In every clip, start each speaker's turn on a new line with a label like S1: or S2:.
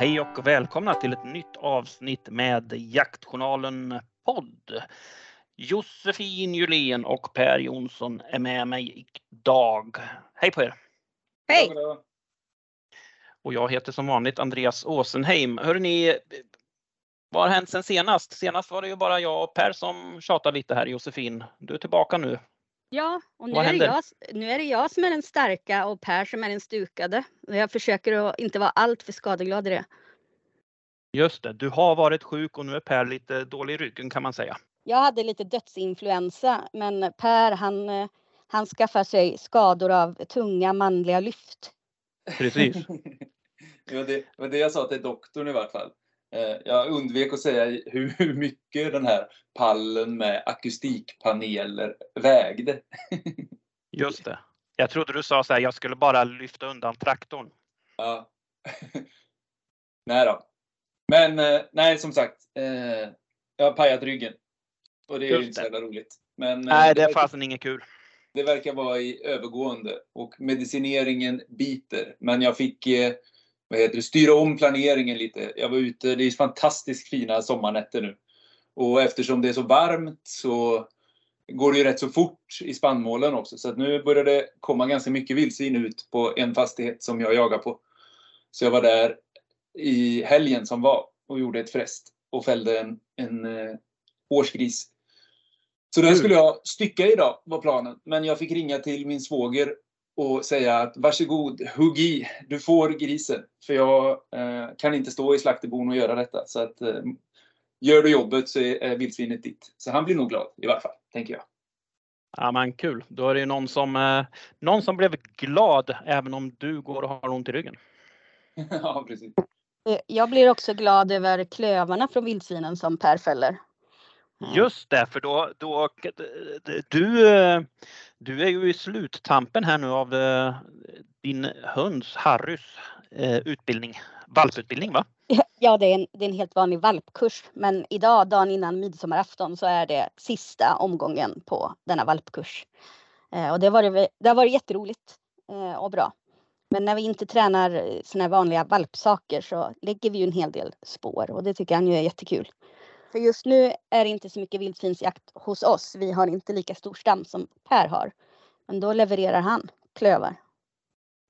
S1: Hej och välkomna till ett nytt avsnitt med Jaktjournalen podd. Josefin Julén och Per Jonsson är med mig idag. Hej på er!
S2: Hej!
S1: Och jag heter som vanligt Andreas Åsenheim. Hörrni, vad har hänt sen senast? Senast var det ju bara jag och Per som tjatade lite här Josefin. Du är tillbaka nu.
S2: Ja, och nu är, jag, nu är det jag som är den starka och Per som är den stukade. Jag försöker att inte vara allt för skadeglad i det.
S1: Just det, du har varit sjuk och nu är Per lite dålig i ryggen kan man säga.
S2: Jag hade lite dödsinfluensa men Per han, han skaffar sig skador av tunga manliga lyft.
S1: Precis.
S3: det, var det, det jag sa till doktorn i vart fall. Eh, Jag undvek att säga hur mycket den här pallen med akustikpaneler vägde.
S1: Just det. Jag trodde du sa så här, jag skulle bara lyfta undan traktorn.
S3: Ja. nej då. Men eh, nej, som sagt. eh, Jag har pajat ryggen. Och det är ju inte så jävla roligt. Men
S1: Nej, det är fasen inget kul.
S3: det verkar vara i övergående och medicineringen biter. Men jag fick vad heter det, styra om planeringen lite. Jag var ute, det är fantastiskt fina sommarnätter nu. Och eftersom det är så varmt så går det ju rätt så fort i spannmålen också. Så att nu börjar det komma ganska mycket vildsvin ut på en fastighet som jag jagar på. Så jag var där i helgen som var och gjorde ett fräst och fällde en, en eh, årsgris. Så den
S1: Kul.
S3: skulle jag stycka idag var planen. Men jag fick ringa till min svåger och säga att varsågod, hugg i, du får grisen. För jag eh, kan inte stå i slakterbon och göra detta. Så att eh, gör du jobbet så är, vildsvinet ditt. Så han blir nog glad i varje fall, tänker jag.
S1: Ja men kul. Då är det ju någon som, eh, någon som blev glad även om du går och har ont i ryggen.
S3: ja, precis.
S2: Eh, Jag blir också glad över klövarna från vildsvinen som Per fäller. Mm.
S1: Just det, för då, då du, du är ju i sluttampen här nu av eh, din hunds, Harrys, eh, utbildning. Valputbildning va?
S2: Ja, det är, en, det är en helt vanlig valpkurs. Men idag, dagen innan midsommarafton, så är det sista omgången på denna valpkurs. Eh, och det har varit, det har varit jätteroligt och bra. Men när vi inte tränar såna här vanliga valpsaker så lägger vi ju en hel del spår och det tycker han ju är jättekul. För just nu är det inte så mycket vildsvinsjakt hos oss. Vi har inte lika stor stam som Per har. Men då levererar han klövar.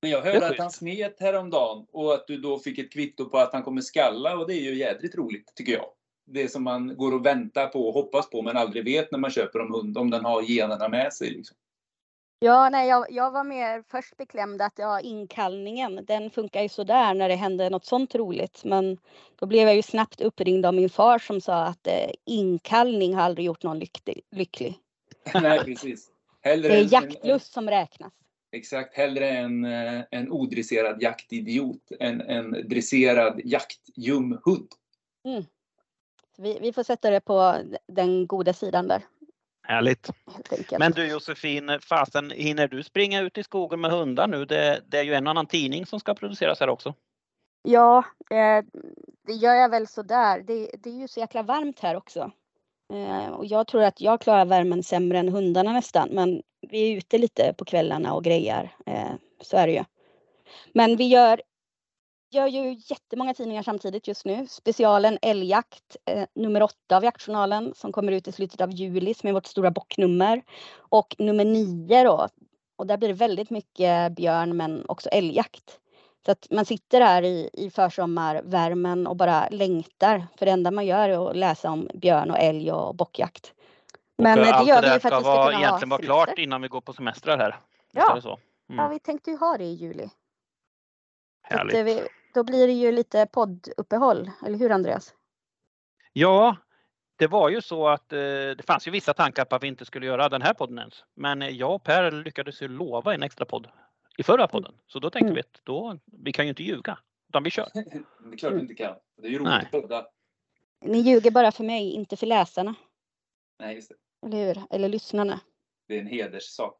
S3: Men jag hörde att han smet häromdagen och att du då fick ett kvitto på att han kommer skalla och det är ju jädrigt roligt tycker jag. Det som man går och väntar på och hoppas på men aldrig vet när man köper en hund om den har generna med sig. Liksom.
S2: Ja, nej, jag, jag var mer först beklämd att ja, inkallningen, den funkar ju sådär när det hände något sånt roligt. Men då blev jag ju snabbt uppringd av min far som sa att eh, inkallning har aldrig gjort någon lycklig. lycklig.
S3: Nej, precis. Hellre
S2: Det är
S3: en-
S2: jaktlust som räknas.
S3: Exakt, hellre en, eh, en odresserad jaktidiot än en dresserad jaktljumhund.
S2: Så Vi, vi får sätta det på den goda sidan där.
S1: Härligt. Men du Josefin, fasen hinner du springa ut i skogen med hundar nu? Det, det är ju en annan tidning som ska produceras här också.
S2: Ja, eh, det gör jag väl sådär. Det, det är ju så jäkla varmt här också. Eh, och jag tror att jag klarar värmen sämre än hundarna nästan. Men vi är ute lite på kvällarna och grejar. Eh, så är det ju. Men vi gör, gör ju jättemånga tidningar samtidigt just nu. Specialen Älgjakt, eh, nummer åtta av Jaktjournalen som kommer ut i slutet av juli som är vårt stora bocknummer. Och nummer nio då. Och där blir det väldigt mycket björn men också älgjakt. Så att man sitter här i, i försommarvärmen och bara längtar. För det enda man gör är att läsa om björn och älg och bockjakt. Men
S1: och,
S2: eh,
S1: eh,
S2: det gör
S1: det
S2: vi för att vi ska
S1: vara,
S2: kunna
S1: egentligen vara klart innan vi går på semestrar här.
S2: Ja.
S1: så?
S2: Ja,
S1: Mm.
S2: vi tänkte ju ha det i juli. Att,
S1: Härligt.
S2: eh, vi, då blir det ju lite podduppehåll, eller hur Andreas?
S1: Ja, det var ju så att eh, det fanns ju vissa tankar på att vi inte skulle göra den här podden ens. Men eh, jag och Per lyckades ju lova en extra podd i förra podden. Så då tänkte
S2: Mm.
S1: vi att då, vi kan ju inte ljuga. Utan vi kör.
S3: Det är klart vi inte kan. Det är ju roligt
S1: Nej.
S3: att podda.
S2: Ni ljuger bara för mig, inte för läsarna.
S3: Nej, just det.
S2: Eller hur? Eller lyssnarna.
S3: Det är en hederssak.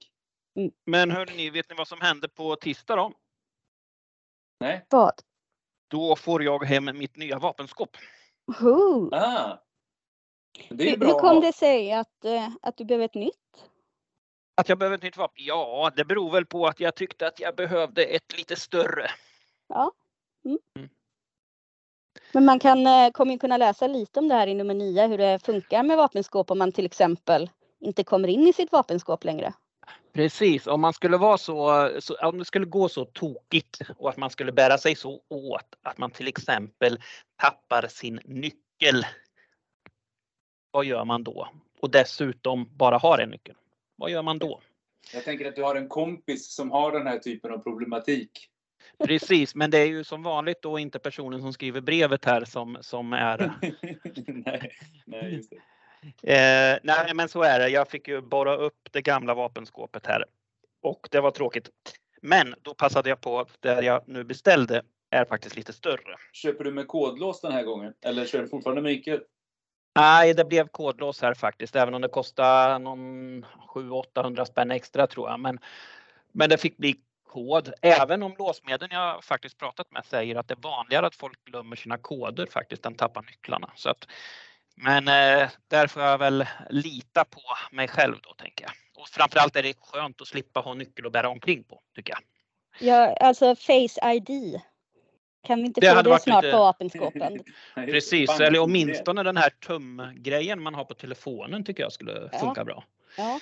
S1: Men hörni, vet ni vad som hände på tisdag då?
S3: Nej?
S2: Vad?
S1: Då får jag hem mitt nya vapenskåp.
S3: Ah! Det är bra
S2: hur
S3: att
S2: kom det sig att, eh, att du behöver ett nytt?
S1: Att jag behöver ett nytt vapen? Ja, det beror väl på att jag tyckte att jag behövde ett lite större.
S2: Ja. Mm. Men man kan, eh, kommer ju kunna läsa lite om det här i nummer 9, hur det funkar med vapenskåp om man till exempel inte kommer in i sitt vapenskåp längre.
S1: Precis, om man skulle vara så, så, om det skulle gå så tokigt och att man skulle bära sig så åt att man till exempel tappar sin nyckel. Vad gör man då? Och dessutom bara har en nyckel. Vad gör man då?
S3: Jag tänker att du har en kompis som har den här typen av problematik.
S1: Precis, men det är ju som vanligt då inte personen som skriver brevet här som, som är...
S3: nej, nej, just det.
S1: Eh, nej, men så är det. Jag fick ju borra upp det gamla vapenskåpet här och det var tråkigt. Men då passade jag på att där jag nu beställde är faktiskt lite större.
S3: Köper du med kodlås den här gången? Eller kör du fortfarande med nyckel?
S1: Nej, det blev kodlås här faktiskt, även om det kostade någon 700-800 spänn extra tror jag. Men, men det fick bli kod, även om låsmedlen jag faktiskt pratat med säger att det är vanligare att folk glömmer sina koder faktiskt än tappar nycklarna. Så att, men eh, där får jag väl lita på mig själv då tänker jag. Och framförallt är det skönt att slippa ha nyckel att bära omkring på tycker jag.
S2: Ja, alltså Face ID. Kan vi inte
S1: Det
S2: få
S1: hade
S2: det
S1: varit
S2: snart
S1: lite-
S2: på vapenskåpen?
S1: Precis, eller åtminstone den här tumgrejen man har på telefonen tycker jag skulle
S2: Ja.
S1: funka bra.
S2: Ja.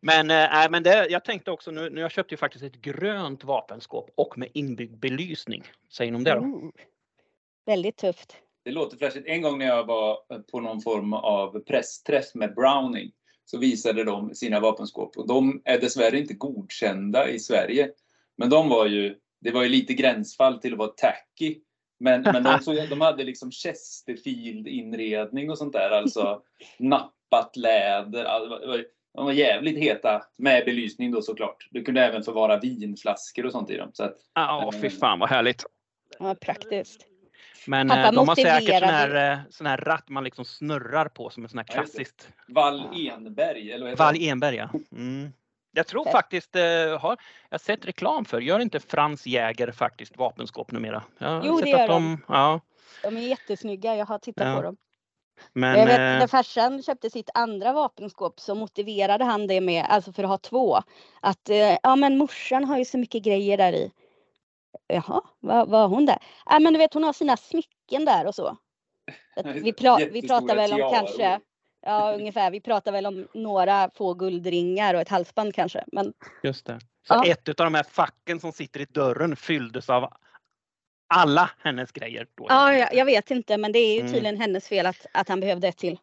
S1: Men, nej, men det, jag tänkte också nu, nu jag köpte ju faktiskt ett grönt vapenskåp och med inbyggd belysning. Säger ni om det då?
S2: Ooh. Väldigt tufft.
S3: Det låter flashigt. En gång när jag var på någon form av pressträff med Browning så visade de sina vapenskåp och de är dessvärre inte godkända i Sverige. Men de var ju, det var ju lite gränsfall till att vara tacky. Men, men de, såg, de hade liksom Chesterfield inredning och sånt där, alltså nappat läder. De var jävligt heta med belysning då såklart. Du kunde även förvara vinflaskor och sånt i dem.
S1: Ja, fy fan vad härligt.
S2: Ja, praktiskt.
S1: Men
S2: Pappa
S1: eh, de har säkert sån här, eh, sån här ratt man liksom snurrar på som en sån här klassiskt.
S3: Wall Enberg, eller det?
S1: Enberg ja. Mm. Jag tror faktiskt, eh, har, jag har sett reklam för, gör inte Frans Jäger faktiskt vapenskåp numera? Jag
S2: Jo,
S1: sett
S2: det gör
S1: att de. Ja,
S2: De är jättesnygga, jag har tittat
S1: Ja.
S2: på dem.
S1: men
S2: jag vet,
S1: eh,
S2: när farsan köpte sitt andra vapenskåp så motiverade han det med, alltså för att ha två, att eh, ja men morsan har ju så mycket grejer där i. Jaha, vad har hon där? Ja men du vet hon har sina smycken där och så. Vi, pra, vi pratar väl om
S3: tiaror.
S2: kanske, ja ungefär, vi pratar väl om några få guldringar och ett halsband kanske. Men
S1: just det. Så
S2: Ja.
S1: ett av de här facken som sitter i dörren fylldes av alla hennes grejer. Då.
S2: ja, jag, jag vet inte men det är ju
S1: Mm.
S2: tydligen hennes fel att, att han behövde ett till.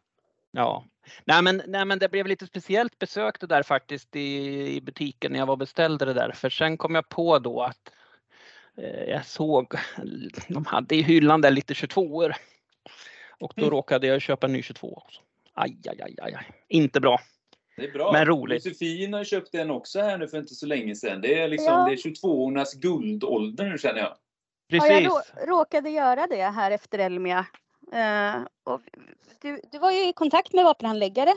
S1: Ja. Nej men, nej men det blev lite speciellt besök det där faktiskt i, i butiken när jag var och beställde det där. För sen kom jag på då att jag såg, de hade i hyllan där lite 22 år Och då
S3: Mm.
S1: råkade jag köpa en ny 22 också. Aj, aj, aj, aj. Inte bra.
S3: Det är bra.
S1: Men roligt.
S3: Josefin har köpt en också här nu för inte så länge sedan. Det är liksom
S2: Ja.
S3: det är 22ornas guldålder nu känner jag.
S1: Precis.
S2: Ja, jag rå, råkade göra det här efter Elmia. Eh, och du, du var ju i kontakt med vapenhandläggare.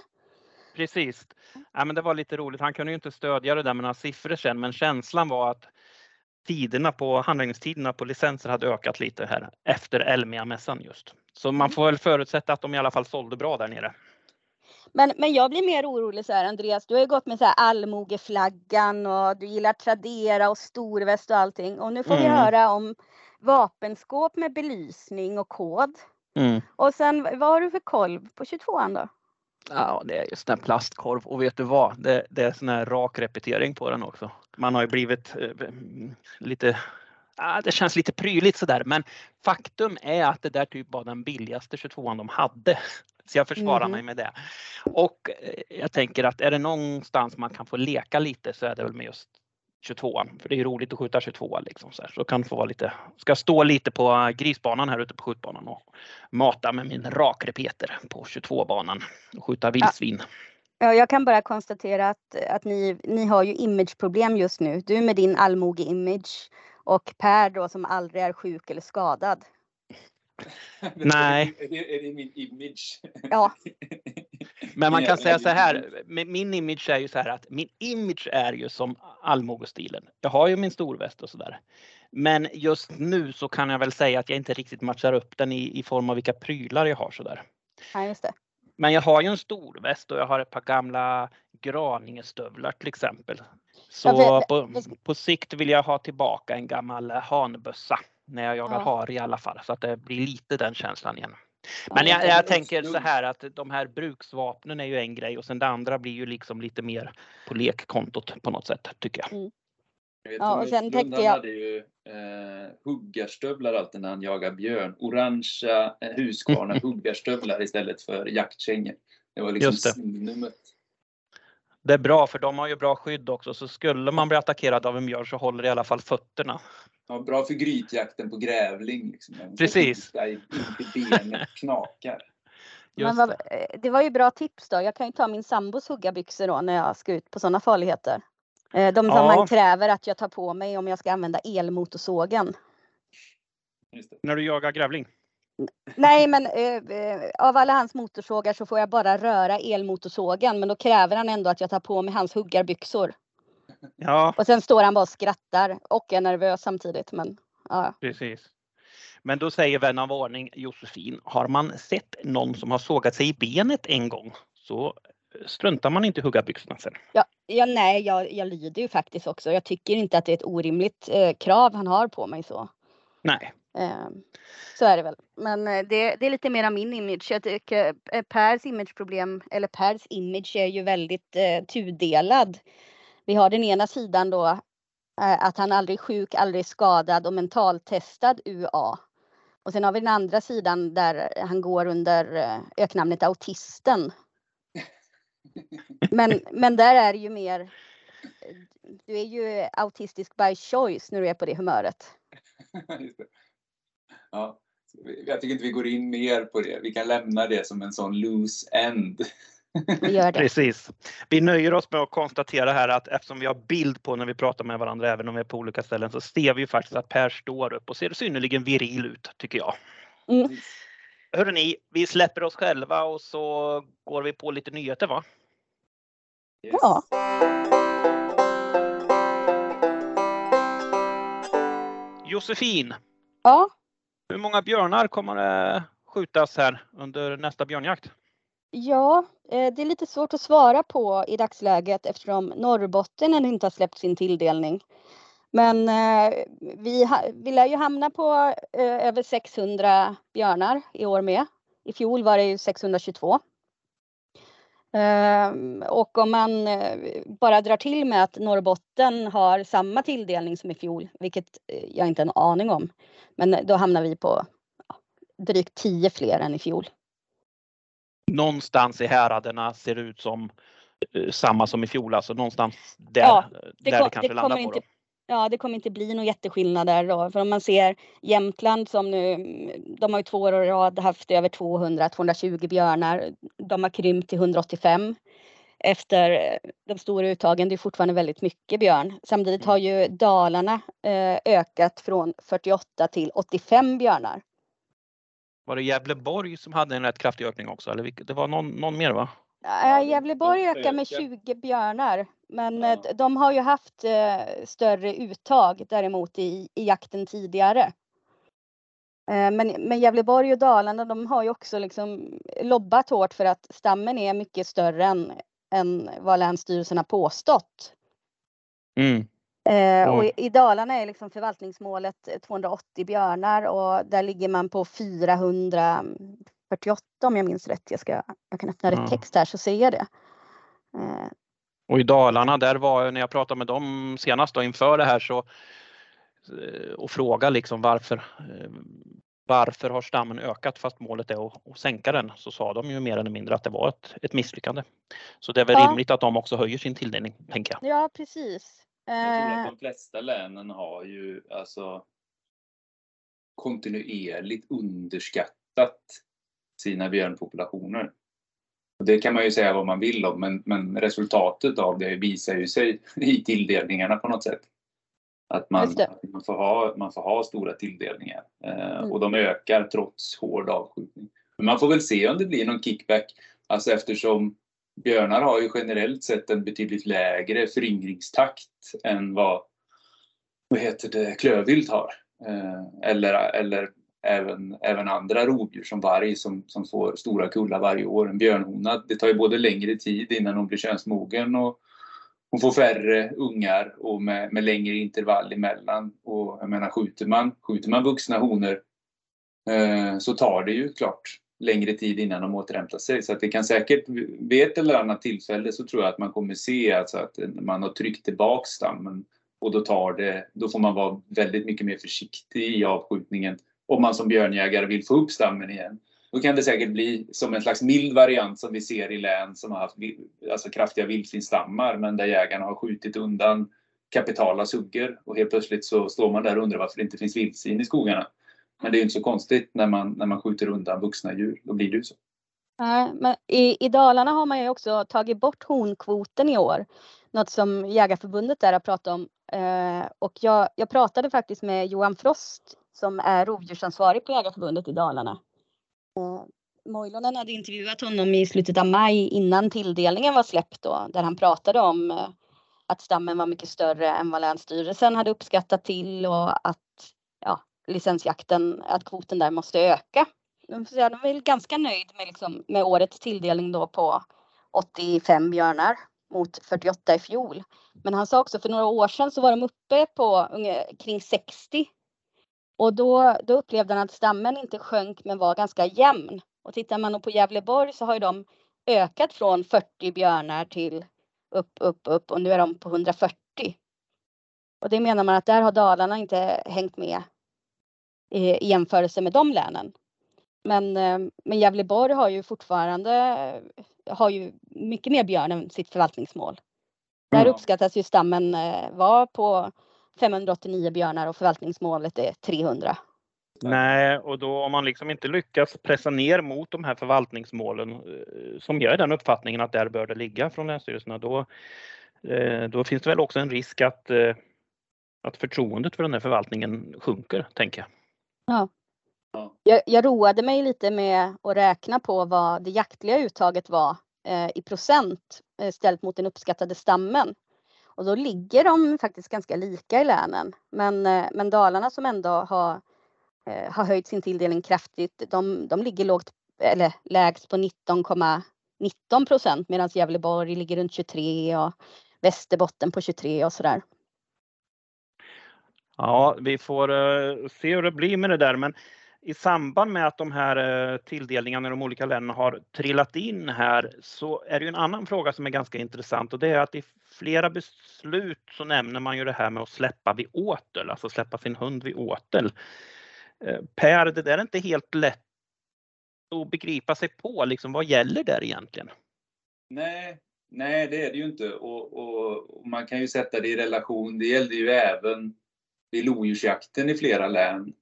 S1: Precis. Ja, men det var lite roligt. Han kunde ju inte stödja det där med några siffror sen, men känslan var att tiderna på handläggningstiderna på licenser hade ökat lite här efter Elmia-mässan just. Så man får väl förutsätta att de i alla fall sålde bra där nere.
S2: Men, men jag blir mer orolig så här Andreas, du har ju gått med så här allmogeflaggan och du gillar Tradera och storväst och allting. Och nu får vi
S1: Mm.
S2: höra om vapenskåp med belysning och kod. Och sen vad har du för kolv på 22an då?
S1: Ja, det är just den plastkorv och vet du vad? Det, det är sån här rak repetering på den också. Man har ju blivit eh, lite Ja, det känns lite prydligt sådär men faktum är att det där typ var den billigaste 22an de hade. Så jag försvarar
S2: Mhm.
S1: mig med det. Och eh, jag tänker att är det någonstans man kan få leka lite så är det väl med just 22an. För det är roligt att skjuta 22 liksom. Så, här. så kan få vara lite, ska stå lite på grisbanan här ute på skjutbanan och mata med min rakrepeter på 22-banan och skjuta vildsvin.
S2: Ja, jag kan bara konstatera att, att ni, ni har ju imageproblem just nu. Du med din allmoge-image och Per då som aldrig är sjuk eller skadad.
S1: Nej.
S3: Är det, är det min image?
S2: Ja,
S1: Men man kan säga så här, min image är ju så här att min image är ju som allmogestilen. Jag har ju min storväst och sådär. Men just nu så kan jag väl säga att jag inte riktigt matchar upp den i, i form av vilka prylar jag har sådär.
S2: ja just det.
S1: Men jag har ju en storväst och jag har ett par gamla Graningestövlar till exempel. Så på, på sikt vill jag ha tillbaka en gammal hanbössa. när jag jagar
S2: Ja.
S1: hare i alla fall så att det blir lite den känslan igen. Men jag, jag tänker så här att de här bruksvapnen är ju en grej och sen det andra blir ju liksom lite mer på lekkontot på något sätt tycker jag.
S3: Jag vet,
S2: Ja, och sen tänkte jag-
S3: hade ju eh, huggarstövlar alltid när han jagade björn. Orangea eh, Husqvarna huggarstövlar istället för jaktkängor. Det var liksom
S1: Just det.
S3: signumet.
S1: Det är bra för de har ju bra skydd också så skulle man bli attackerad av en björn så håller i alla fall fötterna.
S3: Ja, bra för grytjakten på grävling. Liksom.
S1: Precis.
S3: skjuta in till benet knakar.
S2: Men vad,
S1: det.
S2: eh, det var ju bra tips då. Jag kan ju ta min sambos huggarbyxor då när jag ska ut på sådana farligheter. Eh, De som
S1: Ja.
S2: han kräver att jag tar på mig om jag ska använda elmotorsågen.
S1: När du jagar grävling?
S2: Nej men eh, eh, av alla hans motorsågar så får jag bara röra elmotorsågen men då kräver han ändå att jag tar på mig hans huggarbyxor.
S1: Ja,
S2: Och sen står han bara och skrattar och är nervös samtidigt. Men ja,
S1: precis. Men då säger vän av ordning Josefin, har man sett någon som har sågat sig i benet en gång så struntar man inte i huggarbyxorna sen.
S2: ja, ja nej jag, jag lyder ju faktiskt också. Jag tycker inte att det är ett orimligt eh, krav han har på mig så.
S1: Nej,
S2: Eh, så är det väl. Men eh, det, det är lite mera min image. Jag tycker eh, Pers imageproblem, eller Pers image är ju väldigt eh, tudelad. Vi har den ena sidan då eh, att han aldrig är sjuk, aldrig skadad och mentaltestad UA. Och sen har vi den andra sidan där han går under öknamnet autisten. Men, men där är det ju mer, du är ju autistisk by choice när du är på det humöret.
S3: Just det. Ja. Jag tycker inte vi går in mer på det. Vi kan lämna det som en sån loose end.
S2: Vi gör det.
S1: precis. Vi nöjer oss med att konstatera här att eftersom vi har bild på när vi pratar med varandra, även om vi är på olika ställen, så ser vi ju faktiskt att Per står upp och ser synnerligen viril ut, tycker jag.
S2: Mm.
S1: Hörrni, vi släpper oss själva och så går vi på lite nyheter va?
S3: Yes.
S2: Ja.
S1: Josefin,
S2: Ja,
S1: hur många björnar kommer det skjutas här under nästa björnjakt?
S2: ja, eh, det är lite svårt att svara på i dagsläget eftersom Norrbotten ännu inte har släppt sin tilldelning. Men eh, vi, vi lär ju hamna på eh, över 600 björnar i år med. I fjol var det ju 622. Ehm, och om man eh, bara drar till med att Norrbotten har samma tilldelning som i fjol, vilket eh, jag inte har en aning om. Men då hamnar vi på drygt 10 fler än i fjol.
S1: Någonstans i häraderna ser det ut som eh, samma som i fjol, alltså någonstans där,
S2: Ja,
S1: där
S2: det
S1: det,
S2: kom-
S1: kanske
S2: det
S1: landar
S2: kommer
S1: på.
S2: inte-. Ja, det kommer inte bli några jätteskillnader då. För om man ser Jämtland som nu, mm, de har ju två år i rad haft över 200, 220 björnar. De har krympt till 185 efter de stora uttagen. Det är fortfarande väldigt mycket björn. Samtidigt har ju Dalarna eh, ökat från 48 till 85 björnar.
S1: Var det Gävleborg som hade en rätt kraftig ökning också? Eller det var någon, någon mer va?
S2: Ja,
S3: de-
S2: Gävleborg ökar med
S3: ökar.
S2: 20 björnar. Men
S3: Ja.
S2: eh, d- de har ju haft eh, större uttag däremot i, i jakten tidigare. Eh, men, men Gävleborg och Dalarna de har ju också liksom lobbat hårt för att stammen är mycket större än, än vad Länsstyrelsen har påstått.
S1: Mm.
S2: Eh, och i, i Dalarna är liksom förvaltningsmålet eh, 280 björnar och där ligger man på 448 om jag minns rätt. Jag, ska, jag kan öppna rätt
S1: Ja.
S2: text här så ser jag det.
S1: Och i Dalarna, där var när jag pratade med dem senast då, inför det här så eh, och fråga liksom varför eh, varför har stammen ökat fast målet är att, att sänka den? Så sa de ju mer eller mindre att det var ett, ett misslyckande. Så det är väl
S2: Ja.
S1: rimligt att de också höjer sin tilldelning, tänker jag.
S2: Ja, precis.
S3: Jag tror att
S2: Eh,
S3: de flesta länen har ju alltså kontinuerligt underskattat sina björnpopulationer. Det kan man ju säga vad man vill om, men, men resultatet av det visar ju sig i tilldelningarna på något sätt. Att man, man, får, ha, man får ha stora tilldelningar eh,
S2: Mm.
S3: och de ökar trots hård avskjutning. Men man får väl se om det blir någon kickback, alltså eftersom björnar har ju generellt sett en betydligt lägre föryngringstakt än vad, vad heter det, klövvilt har. Eh, eller eller även, även andra rovdjur som varg som, som får stora kullar varje år. En björnhona, det tar ju både längre tid innan hon blir könsmogen och hon får färre ungar och med, med längre intervall emellan. Och jag menar skjuter man, skjuter man vuxna honor eh, så tar det ju klart längre tid innan de återhämtar sig. Så att det kan säkert, vid ett eller annat tillfälle så tror jag att man kommer se alltså att man har tryckt tillbaks stammen och då tar det, då får man vara väldigt mycket mer försiktig i avskjutningen om man som björnjägare vill få upp stammen igen. Då kan det säkert bli som en slags mild variant som vi ser i län som har haft alltså kraftiga vildsvinsstammar men där jägarna har skjutit undan kapitala suggor och helt plötsligt så står man där och undrar varför det inte finns vildsvin i skogarna. Men det är ju inte så konstigt när man, när man skjuter undan vuxna djur. Då blir det ju så.
S2: Nej, men i, i Dalarna har man ju också tagit bort honkvoten i år. Något som Jägarförbundet där har pratat om. Eh, och jag, jag pratade faktiskt med Johan Frost som är rovdjursansvarig på Jägarförbundet i Dalarna. Eh, Moilonen hade intervjuat honom i slutet av maj innan tilldelningen var släppt då, där han pratade om eh, att stammen var mycket större än vad Länsstyrelsen hade uppskattat till och att ja, licensjakten, att kvoten där måste öka. De är väl ganska nöjd med, liksom, med årets tilldelning då på 85 björnar mot 48 i fjol. Men han sa också för några år sedan så var de uppe på kring 60. Och då, då upplevde han att stammen inte sjönk men var ganska jämn. Och tittar man på Gävleborg så har ju de ökat från 40 björnar till upp, upp, upp och nu är de på 140. Och det menar man att där har Dalarna inte hängt med i jämförelse med de länen. Men, eh, men Gävleborg har ju fortfarande har ju mycket mer björn än sitt förvaltningsmål. Där uppskattas ju stammen eh, vara på 589 björnar och förvaltningsmålet är 300.
S1: Nej, och då om man liksom inte lyckas pressa ner mot de här förvaltningsmålen eh, som gör den uppfattningen att där bör det ligga från länsstyrelserna, då, då finns det väl också en risk att, att förtroendet för den här förvaltningen sjunker, tänker jag.
S2: Ja. Jag, jag roade mig lite med att räkna på vad det jaktliga uttaget var eh, i procent eh, ställt mot den uppskattade stammen. Och då ligger de faktiskt ganska lika i länen. Men, eh, men Dalarna som ändå har, eh, har höjt sin tilldelning kraftigt, de, de ligger lågt, eller lägst på 19,19 procent medan Gävleborg ligger runt 23 och Västerbotten på 23 och sådär.
S1: Ja, vi får eh, se hur det blir med det där. Men i samband med att de här eh, tilldelningarna i de olika länderna har trillat in här så är det en annan fråga som är ganska intressant och det är att i flera beslut så nämner man ju det här med att släppa vid åtel, alltså släppa sin hund vid åtel. Eh, per, det där är inte helt lätt att begripa sig på, liksom, vad gäller där egentligen?
S3: Nej, nej det är det ju inte och, och, och man kan ju sätta det i relation, det gällde ju även vid lodjursjakten i flera län.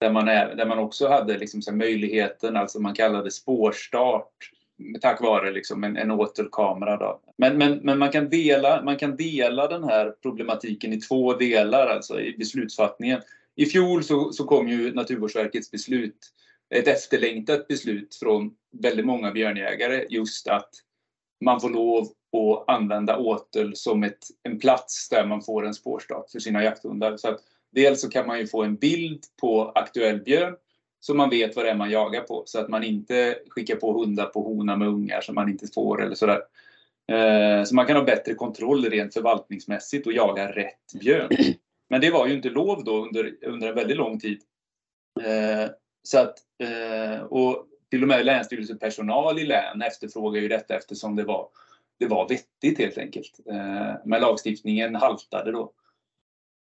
S3: Där man, är, där man också hade liksom så möjligheten, alltså man kallade spårstart tack vare liksom en, en återkamera. Då. Men, men, men man, kan dela, man kan dela den här problematiken i två delar alltså i beslutsfattningen. I fjol så, så kom ju Naturvårdsverkets beslut, ett efterlängtat beslut från väldigt många björnjägare just att man får lov att använda åtel som ett, en plats där man får en spårstart för sina jakthundar. Så att Dels så kan man ju få en bild på aktuell björn så man vet vad det är man jagar på så att man inte skickar på hundar på hona med ungar som man inte får eller sådär. Eh, så man kan ha bättre kontroll rent förvaltningsmässigt och jaga rätt björn. Men det var ju inte lov då under, under en väldigt lång tid. Eh, så att, eh, och till och med länsstyrelsepersonal i län efterfrågar ju detta eftersom det var, det var vettigt helt enkelt. Men lagstiftningen haltade då.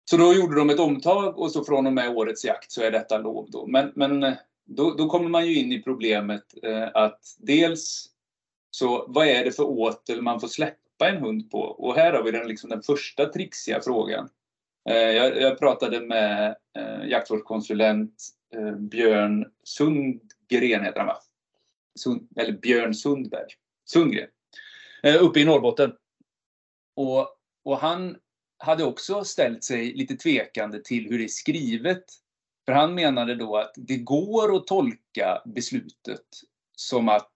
S3: Så då gjorde de ett omtag och så från och med årets jakt så är detta lov. Då. Men, men eh, då, då kommer man ju in i problemet eh, att dels så vad är det för åtel man får släppa en hund på? Och här har vi den, liksom den första trixiga frågan. Eh, jag, jag, pratade med eh, jaktvårdskonsulent eh, Björn Sundgren, heter han va? Sund, eller Björn Sundberg. Sundgren. Eh, uppe i Norrbotten. Och, och han hade också ställt sig lite tvekande till hur det är skrivet. För han menade då att det går att tolka beslutet som att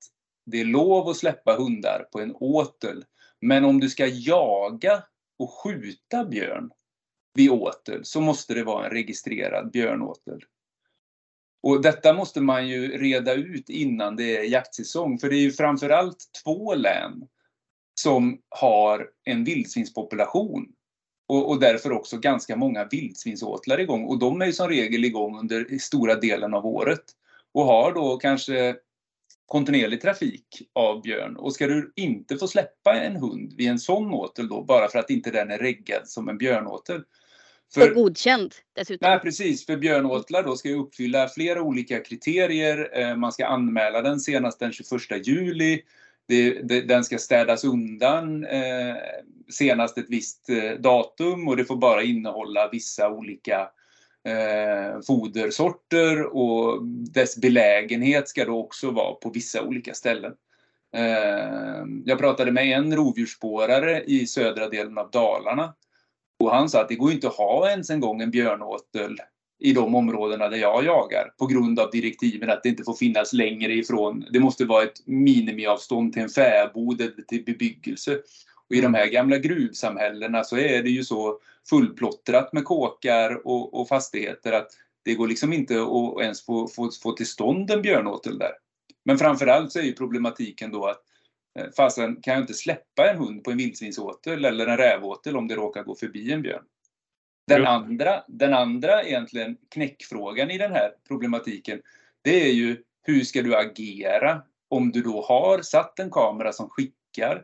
S3: det är lov att släppa hundar på en åtel. Men om du ska jaga och skjuta björn vid åtel så måste det vara en registrerad björnåtel. Och detta måste man ju reda ut innan det är jaktsäsong, för det är ju framförallt två län som har en vildsvinspopulation och, och därför också ganska många vildsvinsåtlar igång. Och de är ju som regel igång under stora delen av året och har då kanske kontinuerlig trafik av björn. Och ska du inte få släppa en hund vid en sån åtel då, bara för att inte den är reggad som en björnåtel.
S2: För, och godkänd dessutom.
S3: Nej, precis. För björnåtlar då ska ju uppfylla flera olika kriterier. Eh, man ska anmäla den senast den 21 juli. Det, det, den ska städas undan eh, senast ett visst eh, datum och det får bara innehålla vissa olika eh, fodersorter och dess belägenhet ska då också vara på vissa olika ställen. Eh, jag pratade med en rovdjursspårare i södra delen av Dalarna och han sa att det går inte att ha ens en gång en björnåtel i de områdena där jag jagar på grund av direktiven att det inte får finnas längre ifrån. Det måste vara ett minimiavstånd till en fäbod eller till bebyggelse. Och I de här gamla gruvsamhällena så är det ju så fullplottrat med kåkar och, och fastigheter att det går liksom inte att ens få, få, få till stånd en björnåtel där. Men framförallt så är ju problematiken då att eh, fasen kan jag inte släppa en hund på en vildsvinsåtel eller en rävåtel om det råkar gå förbi en björn. Den andra, den andra egentligen knäckfrågan i den här problematiken, det är ju hur ska du agera om du då har satt en kamera som skickar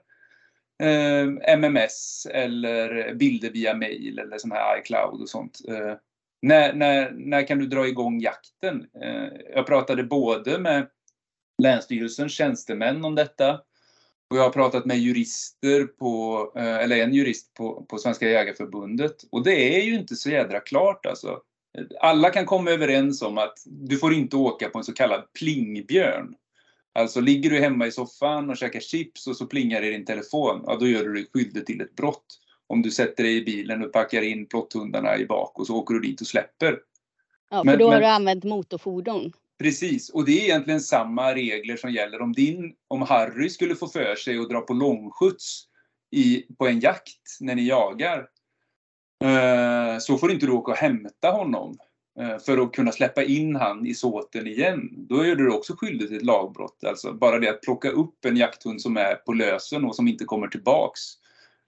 S3: eh, MMS eller bilder via mail eller sån här iCloud och sånt. Eh, när, när, när kan du dra igång jakten? Eh, jag pratade både med Länsstyrelsens tjänstemän om detta och jag har pratat med jurister på, eh, eller en jurist på, på Svenska Jägarförbundet och det är ju inte så jädra klart alltså. Alla kan komma överens om att du får inte åka på en så kallad plingbjörn. Alltså ligger du hemma i soffan och käkar chips och så plingar det i din telefon, ja då gör du dig skyldig till ett brott. Om du sätter dig i bilen och packar in plotthundarna i bak och så åker du dit och släpper.
S2: Ja, för men, då har men, du använt motorfordon.
S3: Precis, och det är egentligen samma regler som gäller om din, om Harry skulle få för sig att dra på långskjuts i, på en jakt när ni jagar. Eh, så får inte du åka och hämta honom eh, för att kunna släppa in han i såten igen. Då är du också skyldig till ett lagbrott. Alltså bara det att plocka upp en jakthund som är på lösen och som inte kommer tillbaks.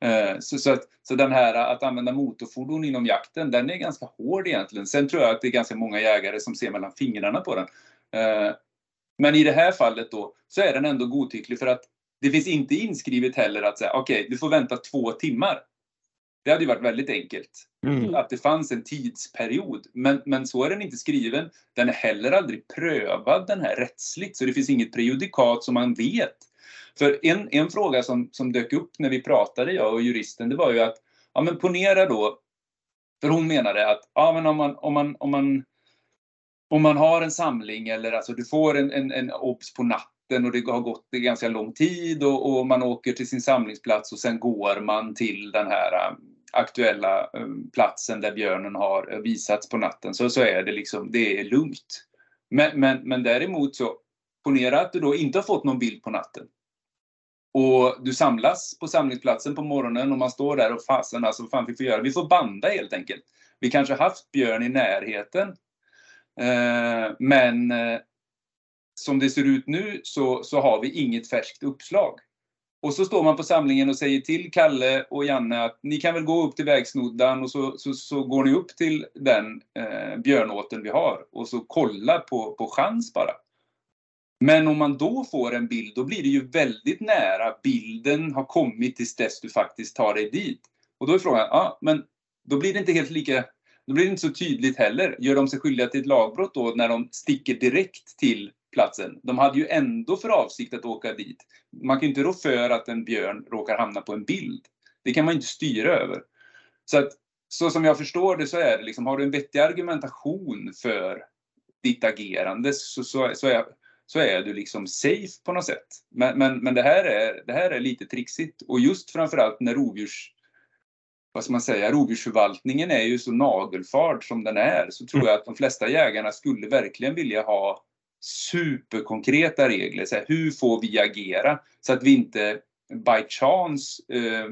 S3: Eh, så, så, att, så den här att använda motorfordon inom jakten, den är ganska hård egentligen. Sen tror jag att det är ganska många jägare som ser mellan fingrarna på den. Eh, men i det här fallet då så är den ändå godtycklig för att det finns inte inskrivet heller att säga okej, okay, du får vänta två timmar. Det hade ju varit väldigt enkelt. Mm. Att det fanns en tidsperiod. Men, men så är den inte skriven. Den är heller aldrig prövad den här rättsligt. Så det finns inget prejudikat som man vet för en, en fråga som, som dök upp när vi pratade, jag och juristen, det var ju att, ja men ponera då, för hon menade att, ja men om man, om man, om man, om man har en samling eller alltså du får en, en, en obs på natten och det har gått ganska lång tid och, och, man åker till sin samlingsplats och sen går man till den här um, aktuella um, platsen där björnen har visats på natten så, så är det liksom, det är lugnt. Men, men, men däremot så, ponera att du då inte har fått någon bild på natten. Och du samlas på samlingsplatsen på morgonen och man står där och fasen alltså vad fan vi göra? Vi får banda helt enkelt. Vi kanske haft björn i närheten. Eh, men eh, som det ser ut nu så, så har vi inget färskt uppslag. Och så står man på samlingen och säger till Kalle och Janne att ni kan väl gå upp till vägsnoddan och så, så, så går ni upp till den eh, björnåten vi har och så kolla på, på chans bara. Men om man då får en bild, då blir det ju väldigt nära bilden har kommit tills dess du faktiskt tar dig dit. Och då är frågan, ja men då blir det inte helt lika, då blir det inte så tydligt heller. Gör de sig skyldiga till ett lagbrott då när de sticker direkt till platsen? De hade ju ändå för avsikt att åka dit. Man kan ju inte rå för att en björn råkar hamna på en bild. Det kan man inte styra över. Så att så som jag förstår det så är det liksom, har du en vettig argumentation för ditt agerande så, så, så är, så är du liksom safe på något sätt. Men, men, men det, här är, det här är lite trixigt och just framförallt när rovdjurs vad ska man säga, rovdjursförvaltningen är ju så nagelfard som den är så tror jag att de flesta jägarna skulle verkligen vilja ha superkonkreta regler. Så här, hur får vi agera så att vi inte by chance eh,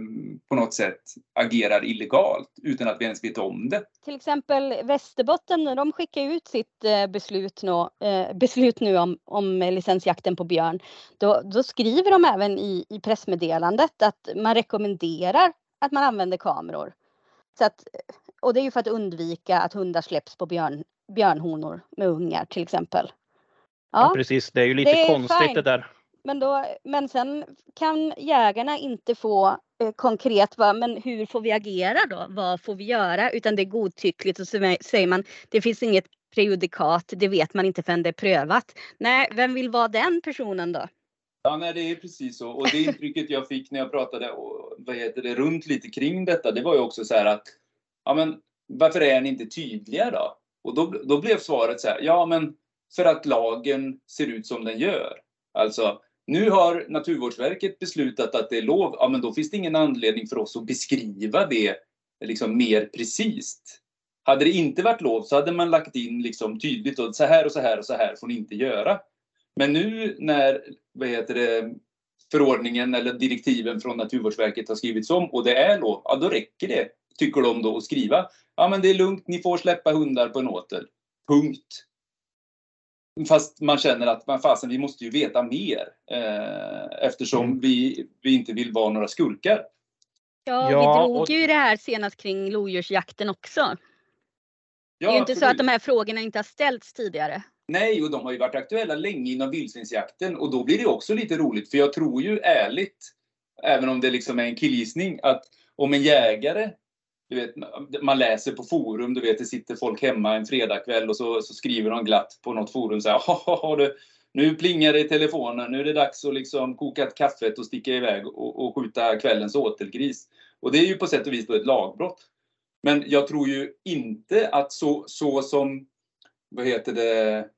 S3: på något sätt agerar illegalt utan att vi ens vet om det.
S2: Till exempel Västerbotten, de skickar ut sitt eh, beslut nu, eh, beslut nu om, om licensjakten på björn. Då, då skriver de även i, i pressmeddelandet att man rekommenderar att man använder kameror. Så att, och det är ju för att undvika att hundar släpps på björn, björnhonor med ungar till exempel.
S1: Ja, ja precis, det är ju lite är konstigt fine. det där.
S2: Men, då, men sen kan jägarna inte få eh, konkret va, men hur får vi agera då? Vad får vi göra? Utan det är godtyckligt och så säger man det finns inget prejudikat, det vet man inte förrän det är prövat. Nej, vem vill vara den personen då?
S3: Ja, nej, det är precis så. Och det intrycket jag fick när jag pratade och, vad heter det, runt lite kring detta, det var ju också så här att ja, men varför är ni inte tydliga då? Och då, då blev svaret så här, ja men för att lagen ser ut som den gör. Alltså, nu har Naturvårdsverket beslutat att det är lov, ja men då finns det ingen anledning för oss att beskriva det liksom mer precis. Hade det inte varit lov så hade man lagt in liksom tydligt och så här och så här och så här får ni inte göra. Men nu när vad heter det, förordningen eller direktiven från Naturvårdsverket har skrivits om och det är lov, ja då räcker det, tycker de då, att skriva. Ja men det är lugnt, ni får släppa hundar på en åtel. Punkt. Fast man känner att man fasen, vi måste ju veta mer eh, eftersom mm. vi, vi inte vill vara några skurkar.
S2: Ja, ja vi drog och... ju det här senast kring lodjursjakten också. Ja, det är ju inte absolut. så att de här frågorna inte har ställts tidigare.
S3: Nej, och de har ju varit aktuella länge inom vildsvinsjakten och då blir det också lite roligt för jag tror ju ärligt, även om det liksom är en killgissning, att om en jägare du vet, man läser på forum, du vet, det sitter folk hemma en fredagkväll och så, så skriver de glatt på något forum så här, du, nu plingar det i telefonen, nu är det dags att liksom koka ett kaffet och sticka iväg och, och skjuta kvällens åtelgris. Och det är ju på sätt och vis ett lagbrott. Men jag tror ju inte att så, så som, vad heter det,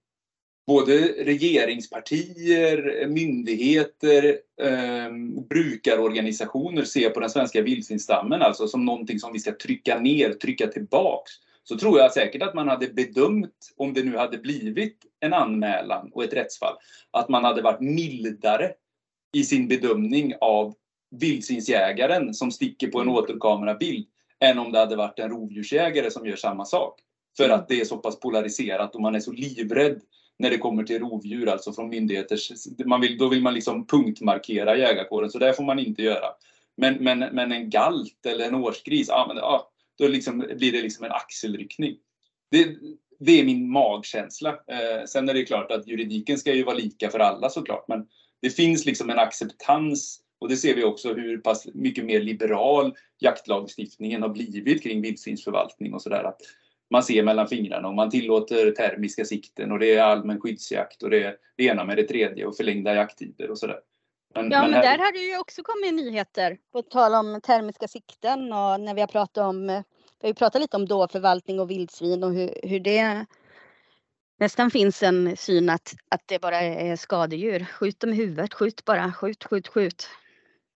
S3: både regeringspartier, myndigheter, eh, brukarorganisationer ser på den svenska vildsvinsstammen alltså som någonting som vi ska trycka ner, trycka tillbaks. Så tror jag säkert att man hade bedömt, om det nu hade blivit en anmälan och ett rättsfall, att man hade varit mildare i sin bedömning av vildsvinsjägaren som sticker på en återkamerabild än om det hade varit en rovdjursjägare som gör samma sak. För att det är så pass polariserat och man är så livrädd när det kommer till rovdjur, alltså från myndigheters... Man vill, då vill man liksom punktmarkera jägarkåren, så det får man inte göra. Men, men, men en galt eller en årsgris, ja, men, ja, då liksom, blir det liksom en axelryckning. Det, det är min magkänsla. Eh, sen är det klart att juridiken ska ju vara lika för alla såklart, men det finns liksom en acceptans och det ser vi också hur pass mycket mer liberal jaktlagstiftningen har blivit kring vildsvinsförvaltning och sådär man ser mellan fingrarna och man tillåter termiska sikten och det är allmän skyddsjakt och det är det ena med det tredje och förlängda jakttider och sådär.
S2: Men, ja, men, men där har det ju också kommit nyheter på tal om termiska sikten och när vi har pratat om, vi har pratat lite om dåförvaltning och vildsvin och hur, hur det nästan finns en syn att, att det bara är skadedjur. Skjut dem i huvudet, skjut bara, skjut, skjut, skjut.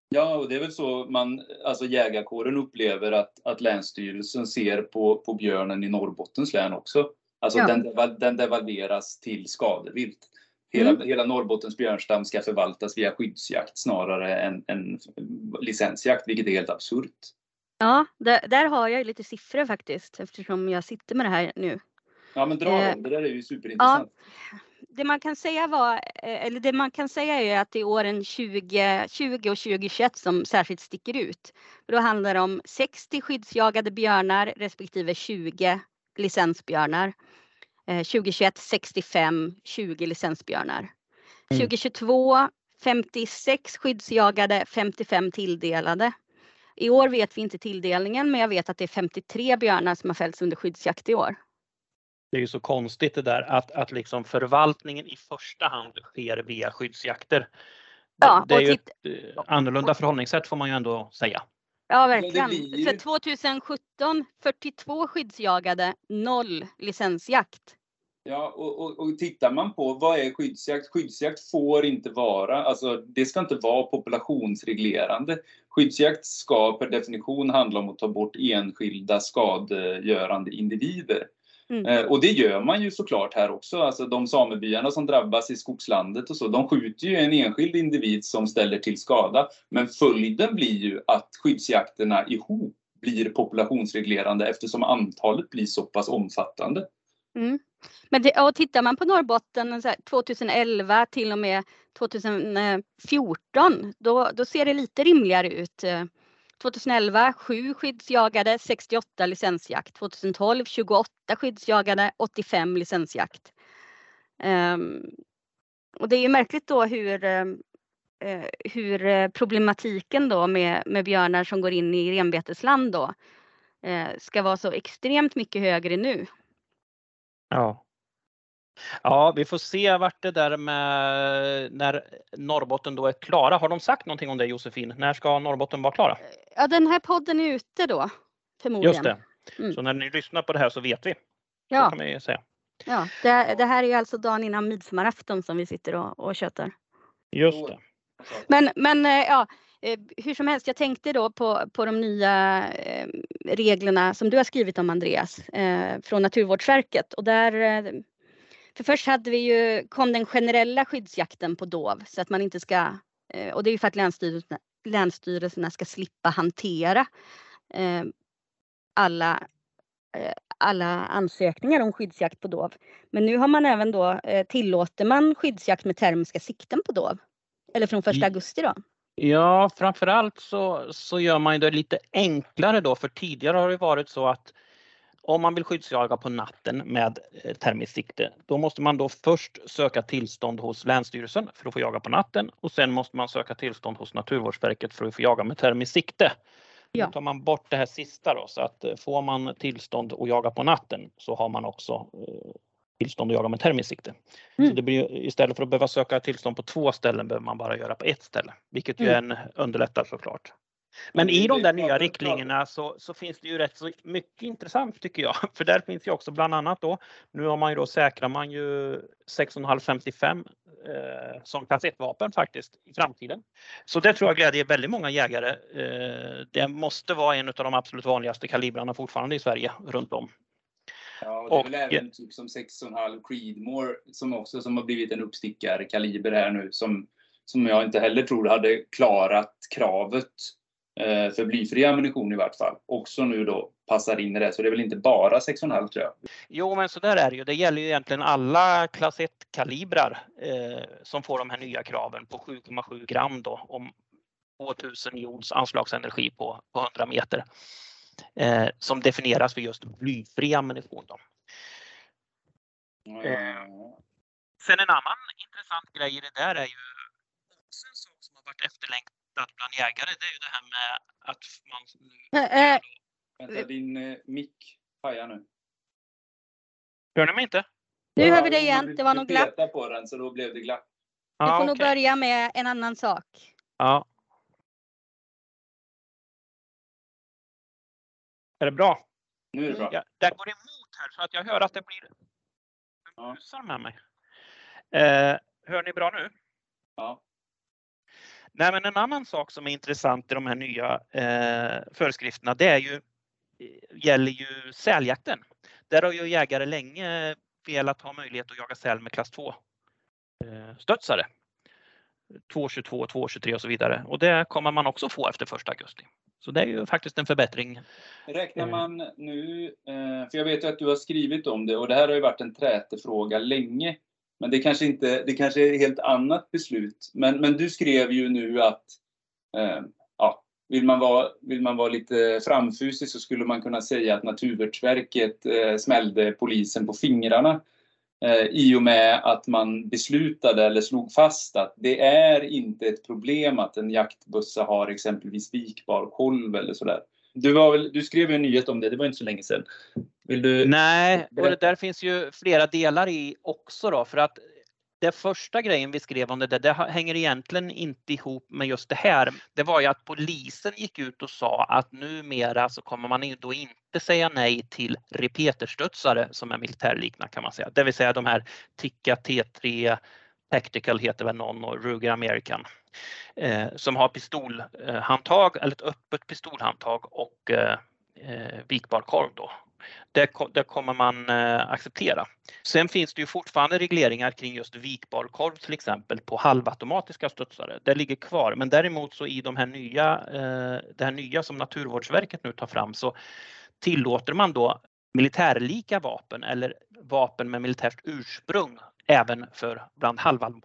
S3: Ja, och det är väl så man, alltså jägarkåren upplever att, att Länsstyrelsen ser på, på björnen i Norrbottens län också. Alltså ja. den, den devalveras till skadevilt. Hela, mm. hela Norrbottens björnstam ska förvaltas via skyddsjakt snarare än, än licensjakt, vilket är helt absurt.
S2: Ja, där, där har jag lite siffror faktiskt eftersom jag sitter med det här nu.
S3: Ja, men dra eh, dem. Det där är ju superintressant.
S2: Ja, det man kan säga var, eh, eller det man kan säga är att det är åren 2020 och 2021 som särskilt sticker ut. Då handlar det om 60 skyddsjagade björnar respektive 20 licensbjörnar. 2021 65, 20 licensbjörnar. Mm. 2022 56 skyddsjagade, 55 tilldelade. I år vet vi inte tilldelningen men jag vet att det är 53 björnar som har fällts under skyddsjakt i år.
S1: Det är ju så konstigt det där att, att liksom förvaltningen i första hand sker via skyddsjakter. Ja, det är ju ett eh, annorlunda förhållningssätt får man ju ändå säga.
S2: Ja, verkligen. För 2017 42 skyddsjagade, noll licensjakt.
S3: Ja, och, och, och tittar man på vad är skyddsjakt? Skyddsjakt får inte vara, alltså det ska inte vara populationsreglerande. Skyddsjakt ska per definition handla om att ta bort enskilda skadegörande individer. Mm. Eh, och det gör man ju såklart här också. Alltså de samebyarna som drabbas i skogslandet och så, de skjuter ju en enskild individ som ställer till skada. Men följden blir ju att skyddsjakterna ihop blir populationsreglerande eftersom antalet blir så pass omfattande.
S2: Mm. Men det, och tittar man på Norrbotten 2011 till och med 2014, då, då ser det lite rimligare ut. 2011 7 skyddsjagade, 68 licensjakt. 2012 28 skyddsjagade, 85 licensjakt. Um, och det är ju märkligt då hur, uh, hur eh, problematiken då med, med björnar som går in i renbetesland då uh, ska vara så extremt mycket högre nu.
S1: Ja. Ja, vi får se vart det där med när Norrbotten då är klara. Har de sagt någonting om det Josefin? När ska Norrbotten vara klara?
S2: Ja, den här podden är ute då förmodligen.
S1: Just det. Mm. Så när ni lyssnar på det här så vet vi. Ja. Så kan vi säga.
S2: Ja, det, det här är ju alltså dagen innan midsommarafton som vi sitter och, och köttar.
S1: Just det.
S2: Men, men eh, ja, eh, hur som helst, jag tänkte då på, på de nya eh, reglerna som du har skrivit om Andreas från Naturvårdsverket och där för först hade vi ju, kom den generella skyddsjakten på dov så att man inte ska, eh, och det är ju för att länsstyrelserna, länsstyrelserna ska slippa hantera eh, alla, eh, alla ansökningar om skyddsjakt på dov. Men nu har man även då, tillåter man skyddsjakt med termiska sikten på dov. Eller från första augusti då.
S1: Ja, framförallt så, så gör man det lite enklare då för tidigare har det varit så att om man vill skyddsjaga på natten med eh, termiskt sikte, då måste man då först söka tillstånd hos Länsstyrelsen för att få jaga på natten och sen måste man söka tillstånd hos Naturvårdsverket för att få jaga med termiskt sikte. Ja. Nu tar man bort det här sista då så att eh, får man tillstånd att jaga på natten så har man också eh, tillstånd att jaga med termiskt sikte. Mm. Så det blir, istället för att behöva söka tillstånd på två ställen behöver man bara göra på ett ställe, vilket ju mm. en underlättar såklart. Men i de där nya riktlinjerna så, så, finns det ju rätt så mycket intressant tycker jag. För där finns ju också bland annat då, nu har man ju då säkrar man ju 6,555 eh, som kassettvapen faktiskt i framtiden. Så det tror jag glädjer väldigt många jägare. Eh, det måste vara en av de absolut vanligaste kalibrarna fortfarande i Sverige runt om.
S3: Ja, det är väl även typ som 6,5 Creedmoor som också som har blivit en uppstickarkaliber här nu som, som jag inte heller tror hade klarat kravet Eh, för blyfri ammunition i vart fall, också nu då passar in i det. Så det är väl inte bara 6,5 tror jag.
S1: Jo, men så där är det ju. Det gäller ju egentligen alla klass 1-kalibrar eh, som får de här nya kraven på 7,7 gram då om 2000 joules anslagsenergi på, på 100 meter. Eh, som definieras för just blyfri ammunition. Då. Mm. sen en annan intressant grej i det där är ju också en sak som har varit efterlängtad hittat bland jägare det är ju det här med att man... Äh,
S3: Vänta, din eh, mick pajar nu.
S1: Hör ni mig inte?
S2: Nu hör vi dig igen. Det var någon glapp.
S3: Du på den så då blev det glapp.
S2: Vi får ah, nog börja med en annan sak.
S1: Ja. Är det bra?
S3: Nu är det bra.
S1: Ja, den går emot här så att jag hör att det blir busar med mig. Eh, hör ni bra nu?
S3: Ja.
S1: Nej, men en annan sak som är intressant i de här nya eh, föreskrifterna det är ju, eh, gäller ju säljakten. Där har ju jägare länge velat ha möjlighet att jaga säl med klass 2 eh, studsare. 222, 223 och så vidare och det kommer man också få efter 1 augusti. Så det är ju faktiskt en förbättring.
S3: Räknar eh. man nu, eh, för jag vet ju att du har skrivit om det och det här har ju varit en trätefråga länge. Men det kanske, inte, det kanske är ett helt annat beslut. Men, men du skrev ju nu att eh, ja, vill, man vara, vill man vara lite framfusig så skulle man kunna säga att Naturvårdsverket eh, smällde polisen på fingrarna eh, i och med att man beslutade eller slog fast att det är inte ett problem att en jaktbussa har exempelvis vikbar kolv eller sådär. Du, var väl, du skrev en nyhet om det, det var inte så länge sedan.
S1: Vill du Nej, och det där finns ju flera delar i också då för att det första grejen vi skrev om det där, det hänger egentligen inte ihop med just det här. Det var ju att polisen gick ut och sa att numera så kommer man då inte säga nej till repeterstudsare som är militärliknande kan man säga. Det vill säga de här Tikka T3 Tactical heter väl någon och Ruger American eh, som har pistolhandtag eller ett öppet pistolhandtag och eh, eh vikbar korv då det, det kommer man eh, acceptera. Sen finns det ju fortfarande regleringar kring just vikbar korv till exempel på halvautomatiska studsare. Det ligger kvar, men däremot så i de här nya, eh, det här nya som Naturvårdsverket nu tar fram så tillåter man då militärlika vapen eller vapen med militärt ursprung även för bland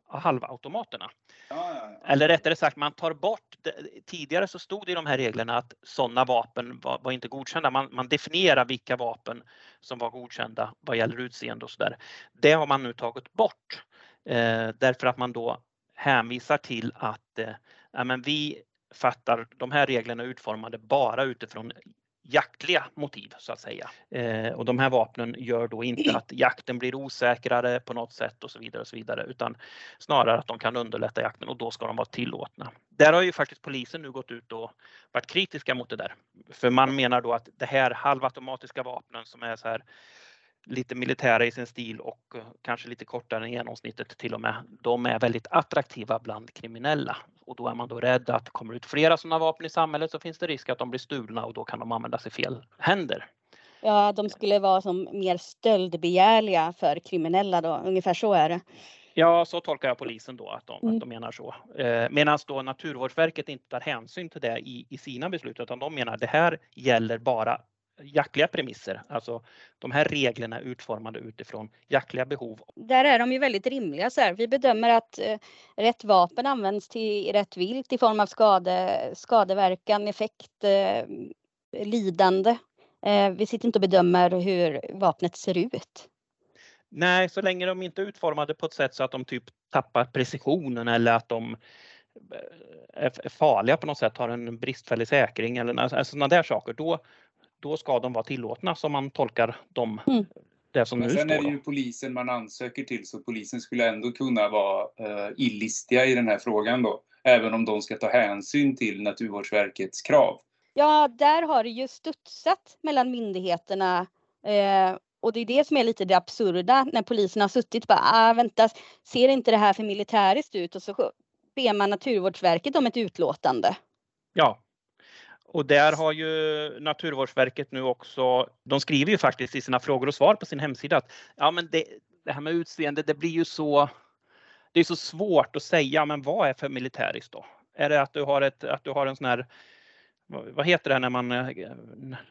S1: halvautomaterna. Ja, ja, ja. Eller rättare sagt, man tar bort, tidigare så stod det i de här reglerna att sådana vapen var, var inte godkända. Man, man, definierar vilka vapen som var godkända vad gäller utseende och sådär. Det har man nu tagit bort eh, därför att man då hänvisar till att eh, ja, men vi fattar de här reglerna utformade bara utifrån jaktliga motiv så att säga. Eh, och de här vapnen gör då inte att jakten blir osäkrare på något sätt och så vidare och så vidare utan snarare att de kan underlätta jakten och då ska de vara tillåtna. Där har ju faktiskt polisen nu gått ut och varit kritiska mot det där. För man menar då att det här halvautomatiska vapnen som är så här lite militära i sin stil och eh, kanske lite kortare än genomsnittet till och med. De är väldigt attraktiva bland kriminella och då är man då rädd att kommer ut flera sådana vapen i samhället så finns det risk att de blir stulna och då kan de användas i fel händer.
S2: Ja, de skulle vara som mer stöldbegärliga för kriminella då, ungefär så är det.
S1: Ja, så tolkar jag polisen då att de, mm. att de menar så. Eh, Medan då Naturvårdsverket inte tar hänsyn till det i, i sina beslut utan de menar att det här gäller bara jaktliga premisser. Alltså de här reglerna är utformade utifrån jaktliga behov.
S2: Där är de ju väldigt rimliga. Så här. Vi bedömer att eh, rätt vapen används till rätt vilt i form av skade, skadeverkan, effekt, eh, lidande. Eh, vi sitter inte och bedömer hur vapnet ser ut.
S1: Nej, så länge de inte är utformade på ett sätt så att de typ tappar precisionen eller att de eh, är farliga på något sätt, har en bristfällig säkring eller alltså, sådana där saker, då, då ska de vara tillåtna som man tolkar dem. Mm. Det som
S3: Men
S1: nu
S3: sen
S1: står
S3: är det ju polisen man ansöker till så polisen skulle ändå kunna vara uh, illistiga i den här frågan då. Även om de ska ta hänsyn till Naturvårdsverkets krav.
S2: Ja, där har det ju studsat mellan myndigheterna eh, och det är det som är lite det absurda när polisen har suttit och bara, ah, vänta, ser inte det här för militäriskt ut? Och så ber man Naturvårdsverket om ett utlåtande.
S1: Ja, och där har ju Naturvårdsverket nu också, de skriver ju faktiskt i sina frågor och svar på sin hemsida att ja men det, det här med utseende, det blir ju så, det är så svårt att säga, men vad är för militäriskt då? Är det att du har, ett, att du har en sån här vad heter det när man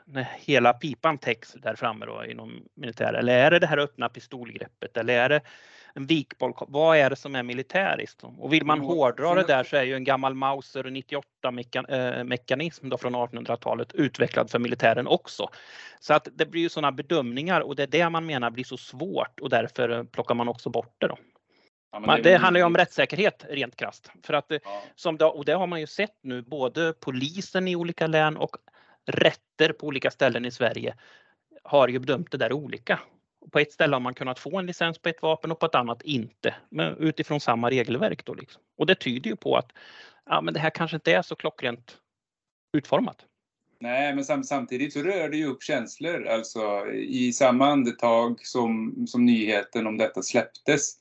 S1: när hela pipan täcks där framme då inom militär? Eller är det det här öppna pistolgreppet eller är det en vikboll? Vad är det som är militäriskt? Och vill man hårdra det där så är ju en gammal Mauser 98 mekanism då från 1800-talet utvecklad för militären också. Så att det blir ju sådana bedömningar och det är det man menar blir så svårt och därför plockar man också bort det då. Ja, det, det handlar ju om rättssäkerhet rent krasst. För att, ja. som det, och det har man ju sett nu, både polisen i olika län och rätter på olika ställen i Sverige har ju bedömt det där olika. På ett ställe har man kunnat få en licens på ett vapen och på ett annat inte, men utifrån samma regelverk. Då liksom. Och det tyder ju på att ja, men det här kanske inte är så klockrent utformat.
S3: Nej, men samtidigt så rör det ju upp känslor. Alltså i samma andetag som, som nyheten om detta släpptes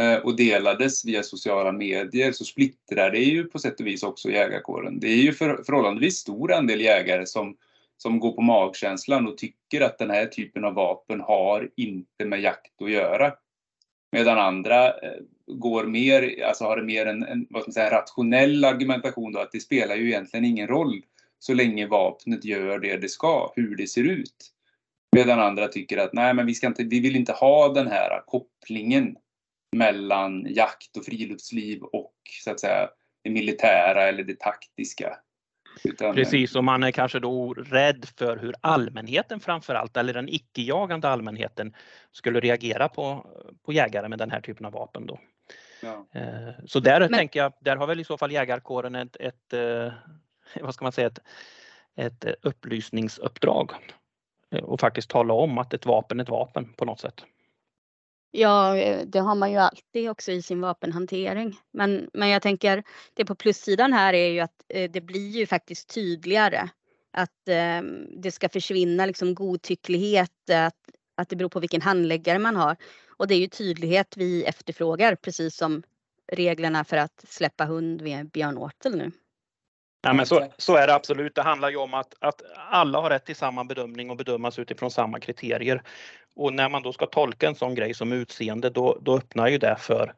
S3: Eh, och delades via sociala medier så splittrar det ju på sätt och vis också jägarkåren. Det är ju för, förhållandevis stor andel jägare som, som går på magkänslan och tycker att den här typen av vapen har inte med jakt att göra. Medan andra eh, går mer, alltså har mer en, en vad ska man säga, rationell argumentation då, att det spelar ju egentligen ingen roll så länge vapnet gör det det ska, hur det ser ut. Medan andra tycker att nej, men vi, ska inte, vi vill inte ha den här kopplingen mellan jakt och friluftsliv och så att säga det militära eller det taktiska.
S1: Utan, Precis, och man är kanske då rädd för hur allmänheten framförallt, eller den icke-jagande allmänheten, skulle reagera på, på jägare med den här typen av vapen. Då. Ja. Eh, så där Men... tänker jag, där har väl i så fall jägarkåren ett, ett eh, vad ska man säga, ett, ett upplysningsuppdrag eh, och faktiskt tala om att ett vapen är ett vapen på något sätt.
S2: Ja, eh, det har man ju alltid också i sin vapenhantering. Men, men jag tänker, det på plussidan här är ju att eh, det blir ju faktiskt tydligare att eh, det ska försvinna liksom godtycklighet, att, att det beror på vilken handläggare man har. Och det är ju tydlighet vi efterfrågar, precis som reglerna för att släppa hund vid björnåtel nu.
S1: Ja, men så, så är det absolut. Det handlar ju om att, att alla har rätt till samma bedömning och bedömas utifrån samma kriterier. Och när man då ska tolka en sån grej som utseende, då, då öppnar ju det för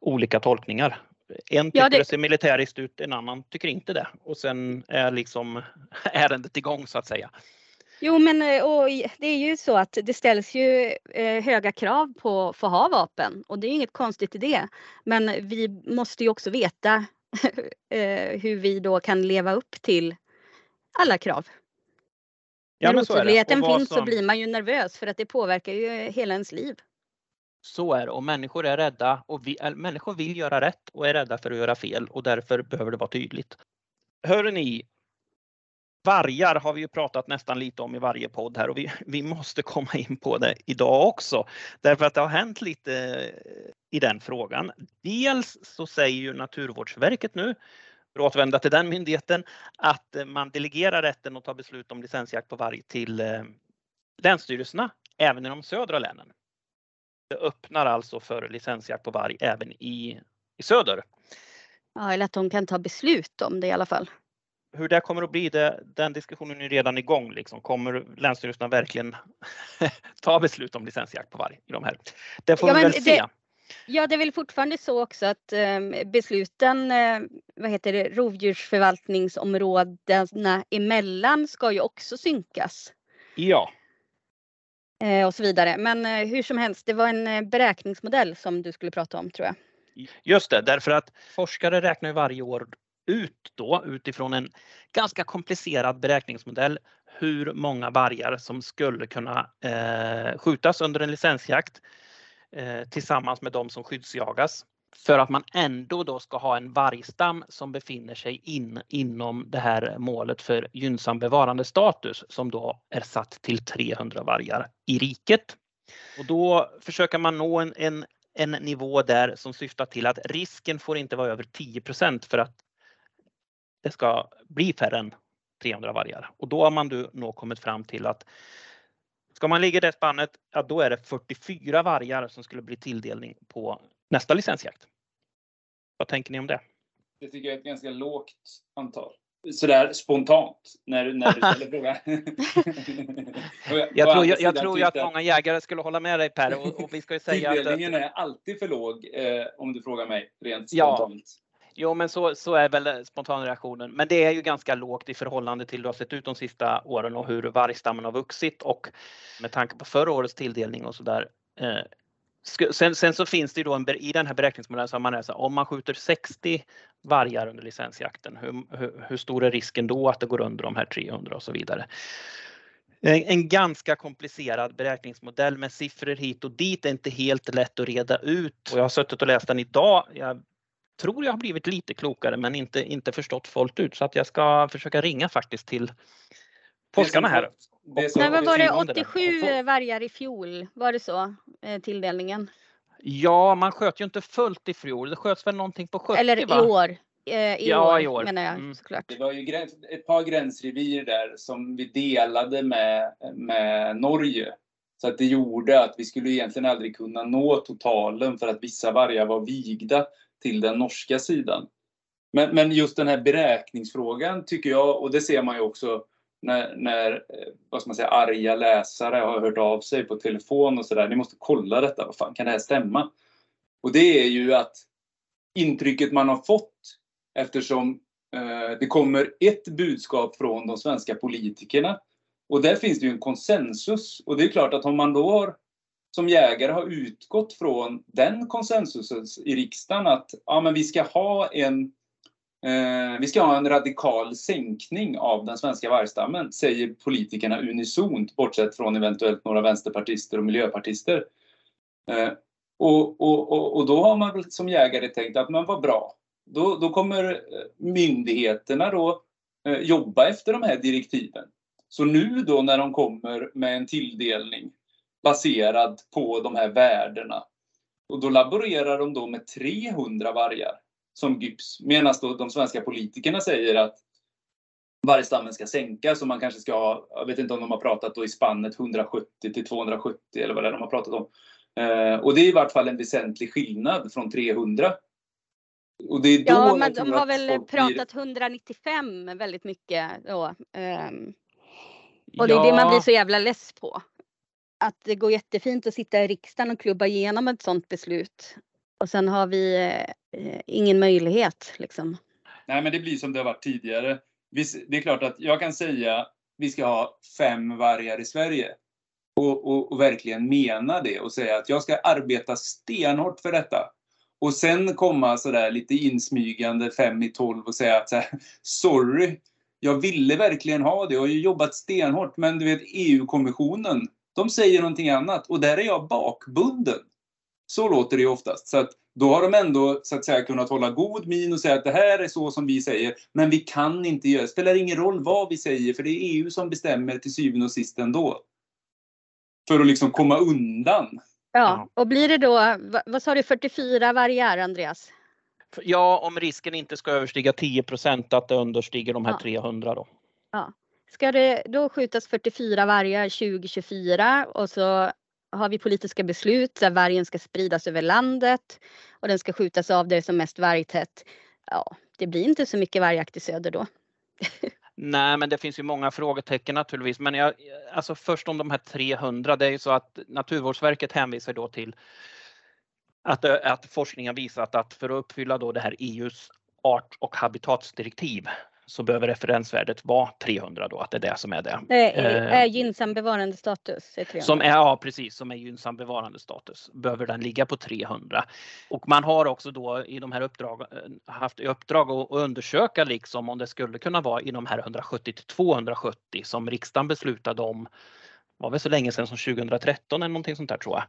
S1: olika tolkningar. En tycker ja, det... det ser militäriskt ut, en annan tycker inte det. Och sen är liksom ärendet igång så att säga.
S2: Jo, men eh, det är ju så att det ställs ju eh, höga krav på att få ha vapen och det är inget konstigt i det. Men vi måste ju också veta hur vi då kan leva upp till alla krav. Ja, När otydligheten finns som... så blir man ju nervös för att det påverkar ju hela ens liv.
S1: Så är det och människor är rädda och vi, människor vill göra rätt och är rädda för att göra fel och därför behöver det vara tydligt. Hör ni, Vargar har vi ju pratat nästan lite om i varje podd här och vi, vi måste komma in på det idag också. Därför att det har hänt lite i den frågan. Dels så säger ju Naturvårdsverket nu, för att återvända till den myndigheten, att man delegerar rätten att ta beslut om licensjakt på varg till eh, länsstyrelserna, även i de södra länen. Det öppnar alltså för licensjakt på varg även i, i söder.
S2: Ja, eller att de kan ta beslut om det i alla fall
S1: hur det kommer att bli, det, den diskussionen är redan igång. Liksom. Kommer länsstyrelserna verkligen ta beslut om licensjakt på varg i de här? Det får ja, vi väl se.
S2: Ja, det är väl fortfarande så också att eh, besluten, eh, vad heter det, rovdjursförvaltningsområdena emellan ska ju också synkas.
S1: Ja.
S2: Eh, och så vidare. Men eh, hur som helst, det var en eh, beräkningsmodell som du skulle prata om tror jag.
S1: Just det, därför att forskare räknar varje år ut då utifrån en ganska komplicerad beräkningsmodell hur många vargar som skulle kunna eh, skjutas under en licensjakt Eh, tillsammans med de som skyddsjagas för att man ändå då ska ha en vargstam som befinner sig in, inom det här målet för gynnsam bevarandestatus som då är satt till 300 vargar i riket. Och då försöker man nå en, en, en nivå där som syftar till att risken får inte vara över 10% för att det ska bli färre än 300 vargar. Och då har man då kommit fram till att ska man ligga i det spannet, ja då är det 44 vargar som skulle bli tilldelning på nästa licensjakt. Vad tänker ni om det?
S3: Det tycker jag är ett ganska lågt antal. Sådär spontant när, när du ställer frågan.
S1: jag, tror, jag, jag tror att många jägare skulle hålla med dig Per. Och, och vi ska ju säga
S3: Tilldelningen att, är alltid för låg eh, om du frågar mig rent spontant. Ja,
S1: Jo, men så, så är väl spontanreaktionen. Men det är ju ganska lågt i förhållande till hur det har sett ut de sista åren och hur vargstammen har vuxit och med tanke på förra årets tilldelning och så där. Eh, sen, sen, så finns det ju då en, i den här beräkningsmodellen så har man läst om man skjuter 60 vargar under licensjakten, hur, hur, hur stor är risken då att det går under de här 300 och så vidare. En, en ganska komplicerad beräkningsmodell med siffror hit och dit är inte helt lätt att reda ut. Och jag har suttit och läst den idag. Jag tror jag har blivit lite klokare men inte, inte förstått fullt ut så att jag ska försöka ringa faktiskt till forskarna här.
S2: Men vad var det 87 vargar i fjol? Var det så eh, tilldelningen?
S1: Ja, man sköt ju inte fullt i fjol. Det sköts väl någonting på 70
S2: Eller i
S1: va?
S2: år. Eh, I, ja, år, i år menar jag mm. såklart.
S3: Det var ju ett par gränsrevir där som vi delade med, med Norge. Så att det gjorde att vi skulle egentligen aldrig kunna nå totalen för att vissa vargar var vigda till den norska sidan. Men, men just den här beräkningsfrågan tycker jag, och det ser man ju också när, när eh, vad ska man säga, arga läsare har hört av sig på telefon och sådär. Ni måste kolla detta, vad fan kan det här stämma? Och det är ju att intrycket man har fått eftersom eh, det kommer ett budskap från de svenska politikerna och där finns det ju en konsensus. Och det är klart att om man då har som jägare har utgått från den konsensusen i riksdagen att ja, men vi ska ha en eh, vi ska ha en radikal sänkning av den svenska vargstammen, säger politikerna unisont, bortsett från eventuellt några vänsterpartister och miljöpartister. Eh, och, och, och, och, då har man väl som jägare tänkt att men vad bra, då, då kommer eh, myndigheterna då eh, jobba efter de här direktiven. Så nu då när de kommer med en tilldelning baserad på de här värdena. Och då laborerar de då med 300 vargar som GYPS. Medan då de svenska politikerna säger att vargstammen ska sänkas och man kanske ska ha, jag vet inte om de har pratat då i spannet 170 till 270 eller vad det är de har pratat om. Eh, och det är i vart fall en väsentlig skillnad från 300. Och det är då
S2: Ja, men de har väl
S3: folk blir-
S2: pratat 195 väldigt mycket då. ehm, Och det är det man blir så jävla less på. Att det går jättefint att sitta i riksdagen och klubba igenom ett sådant beslut. Och sen har vi eh, ingen möjlighet liksom.
S3: Nej, men det blir som det har varit tidigare. Det är klart att jag kan säga vi ska ha fem vargar i Sverige. Och, och, och verkligen mena det och säga att jag ska arbeta stenhårt för detta. Och sen komma sådär lite insmygande fem i tolv och säga att så här, sorry, jag ville verkligen ha det och jag har jobbat stenhårt men du vet EU-kommissionen, de säger någonting annat och där är jag bakbunden. Så låter det ju oftast. Så att då har de ändå så att säga kunnat hålla god min och säga att det här är så som vi säger. Men vi kan inte göra det. spelar ingen roll vad vi säger för det är EU som bestämmer till syvende och sist ändå. För att liksom komma undan.
S2: Ja, och blir det då, vad, vad sa du, 44 vargar Andreas?
S1: Ja, om risken inte ska överstiga 10% att det understiger de här
S2: Ja.
S1: 300 då.
S2: Ska det då skjutas 44 vargar 2024 och så har vi politiska beslut där vargen ska spridas över landet och den ska skjutas av där det är som mest vargtätt. Ja, det blir inte så mycket vargjakt i söder då.
S1: Nej, men det finns ju många frågetecken naturligtvis. Men jag, alltså först om de här 300, det är ju så att Naturvårdsverket hänvisar då till att, att forskningen visat att för att uppfylla då det här EUs art och habitatsdirektiv så behöver referensvärdet vara 300 då, att det är det som är det.
S2: Det är,
S1: Eh.
S2: är gynnsam bevarandestatus. Är 300.
S1: Som är, ja precis, som är gynnsam bevarandestatus behöver den ligga på 300. Och man har också då i de här uppdrag, eh, haft i uppdrag att att undersöka liksom om det skulle kunna vara i de här 170 till 270 som riksdagen beslutade om, var väl så länge sedan som 2013 eller någonting sånt där tror jag.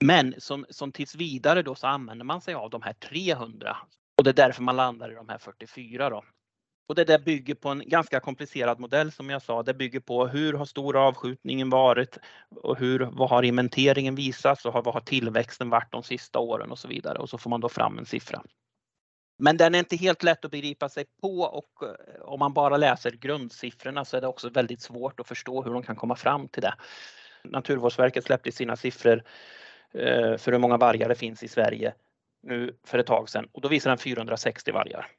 S1: Men som, som tills vidare då så använder man sig av de här 300 och det är därför man landar i de här 44 då. Och det där bygger på en ganska komplicerad modell som jag sa. Det bygger på hur har stor avskjutningen varit och hur, vad har inventeringen visat och vad har tillväxten varit de sista åren och så vidare. Och så får man då fram en siffra. Men den är inte helt lätt att begripa sig på och eh, om man bara läser grundsiffrorna så är det också väldigt svårt att förstå hur de kan komma fram till det. Naturvårdsverket släppte sina siffror eh, för hur många vargar det finns i Sverige nu för ett tag sedan och då visar den 460 vargar.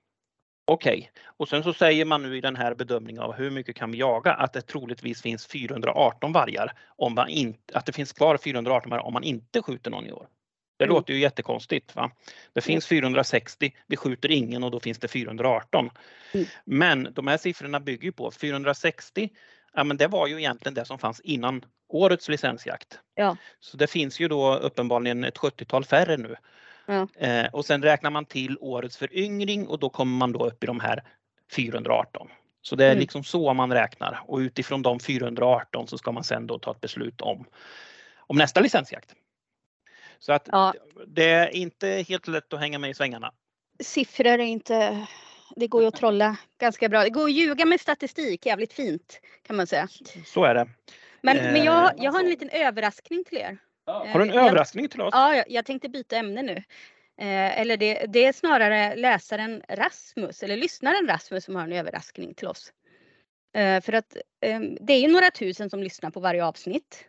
S1: Okej, och sen så säger man nu i den här bedömningen av hur mycket kan vi jaga att det troligtvis finns 418 vargar om man inte, att det finns kvar 418 vargar om man inte skjuter någon i år. Det
S2: Mm.
S1: låter ju jättekonstigt. Va? Det finns 460, vi skjuter ingen och då finns det 418.
S2: Mm.
S1: Men de här siffrorna bygger på 460, ja men det var ju egentligen det som fanns innan årets licensjakt.
S2: Ja.
S1: Så det finns ju då uppenbarligen ett 70-tal färre nu.
S2: Ja.
S1: Eh, och sen räknar man till årets föryngring och då kommer man då upp i de här 418. Så det är
S2: Mm.
S1: liksom så man räknar och utifrån de 418 så ska man sen då ta ett beslut om, om nästa licensjakt. Så att
S2: Ja.
S1: det är inte helt lätt att hänga med i svängarna.
S2: Siffror är inte, det går ju att trolla ganska bra. Det går att ljuga med statistik jävligt fint kan man säga.
S1: Så är det.
S2: Men,
S1: Eh,
S2: men jag, jag har en liten överraskning till er.
S1: Har du en
S2: jag-
S1: överraskning till oss?
S2: Ja, jag, tänkte byta ämne nu. Eh, eller det, det är snarare läsaren Rasmus, eller lyssnaren Rasmus som har en överraskning till oss. Eh, för att eh, det är ju några tusen som lyssnar på varje avsnitt.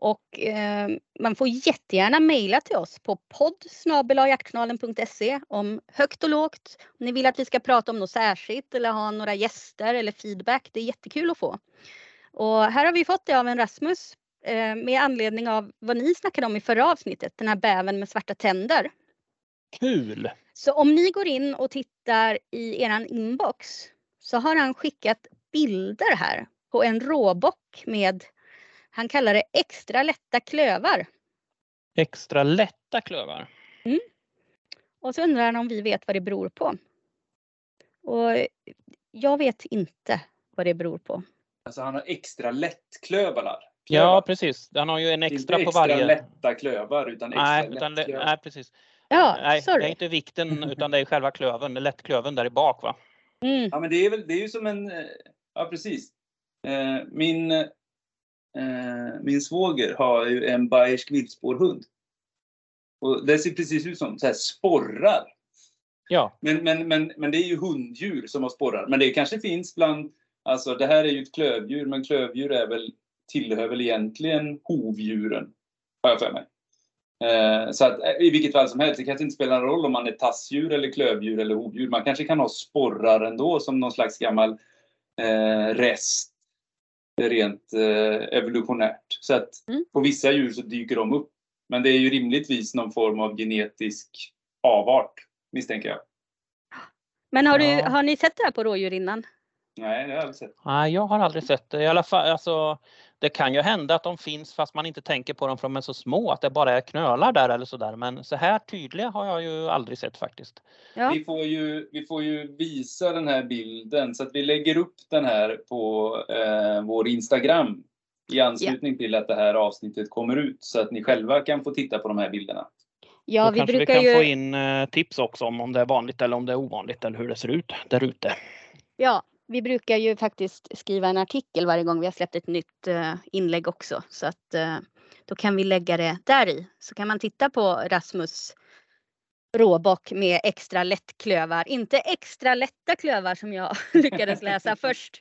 S2: Och eh, man får jättegärna mejla till oss på podd om högt och lågt. Om ni vill att vi ska prata om något särskilt eller ha några gäster eller feedback. Det är jättekul att få. Och här har vi fått det av en Rasmus med anledning av vad ni snackade om i förra avsnittet, den här bäven med svarta tänder.
S1: Kul!
S2: Så om ni går in och tittar i eran inbox så har han skickat bilder här på en råbock med, han kallar det extra lätta klövar.
S1: Extra lätta klövar.
S2: Och så undrar han om vi vet vad det beror på. Och jag vet inte vad det beror på.
S3: Alltså han har extra lättklövar.
S1: Ja precis, han har ju en
S3: Inte
S1: extra på
S3: extra
S1: varje.
S3: lätta klövar utan extra
S1: Nej, utan, det-
S3: lättklövar.
S1: nej precis.
S2: Ja,
S1: nej, det är
S2: sorry.
S1: inte vikten utan det är själva klöven, lättklöven där i bak va?
S2: Mm.
S3: Ja men det är väl, det är ju som en, ja precis. Eh, min, eh, min svåger har ju en bayersk viltspårhund. Och det ser precis ut som så här sporrar.
S1: Ja,
S3: Men, men, men, men det är ju hunddjur som har sporrar. Men det kanske finns bland, alltså det här är ju ett klövdjur, men klövdjur är väl, tillhör väl egentligen hovdjuren. Har jag för mig. Eh, så att i vilket fall som helst, det kanske inte spelar någon roll om man är tassdjur eller klövdjur eller hovdjur. Man kanske kan ha sporrar ändå som någon slags gammal eh, rest rent eh, evolutionärt. Så att
S2: Mm.
S3: på vissa djur så dyker de upp. Men det är ju rimligtvis någon form av genetisk avart, misstänker jag.
S2: Men har, du,
S1: Ja.
S2: har ni sett det här på rådjur innan?
S3: Nej, det har jag aldrig sett.
S1: Nej, jag har aldrig sett det. I alla fall, alltså, det kan ju hända att de finns fast man inte tänker på dem för de är så små att det bara är knölar där eller sådär. Men så här tydliga har jag ju aldrig sett faktiskt.
S2: Ja.
S3: Vi, får ju, vi får ju visa den här bilden så att vi lägger upp den här på eh, vår Instagram i anslutning till att det här avsnittet kommer ut så att ni själva kan få titta på de här bilderna.
S2: Ja,
S1: Då
S2: vi
S1: kanske vi
S2: brukar
S1: kan
S2: ju...
S1: få in eh, tips också om, om det är vanligt eller om det är ovanligt eller hur det ser ut där ute.
S2: Ja, vi brukar ju faktiskt skriva en artikel varje gång vi har släppt ett nytt eh, inlägg också. Så att eh, då kan vi lägga det där i. Så kan man titta på Rasmus råbock med extra lätt klövar. Inte extra lätta klövar som jag lyckades läsa först.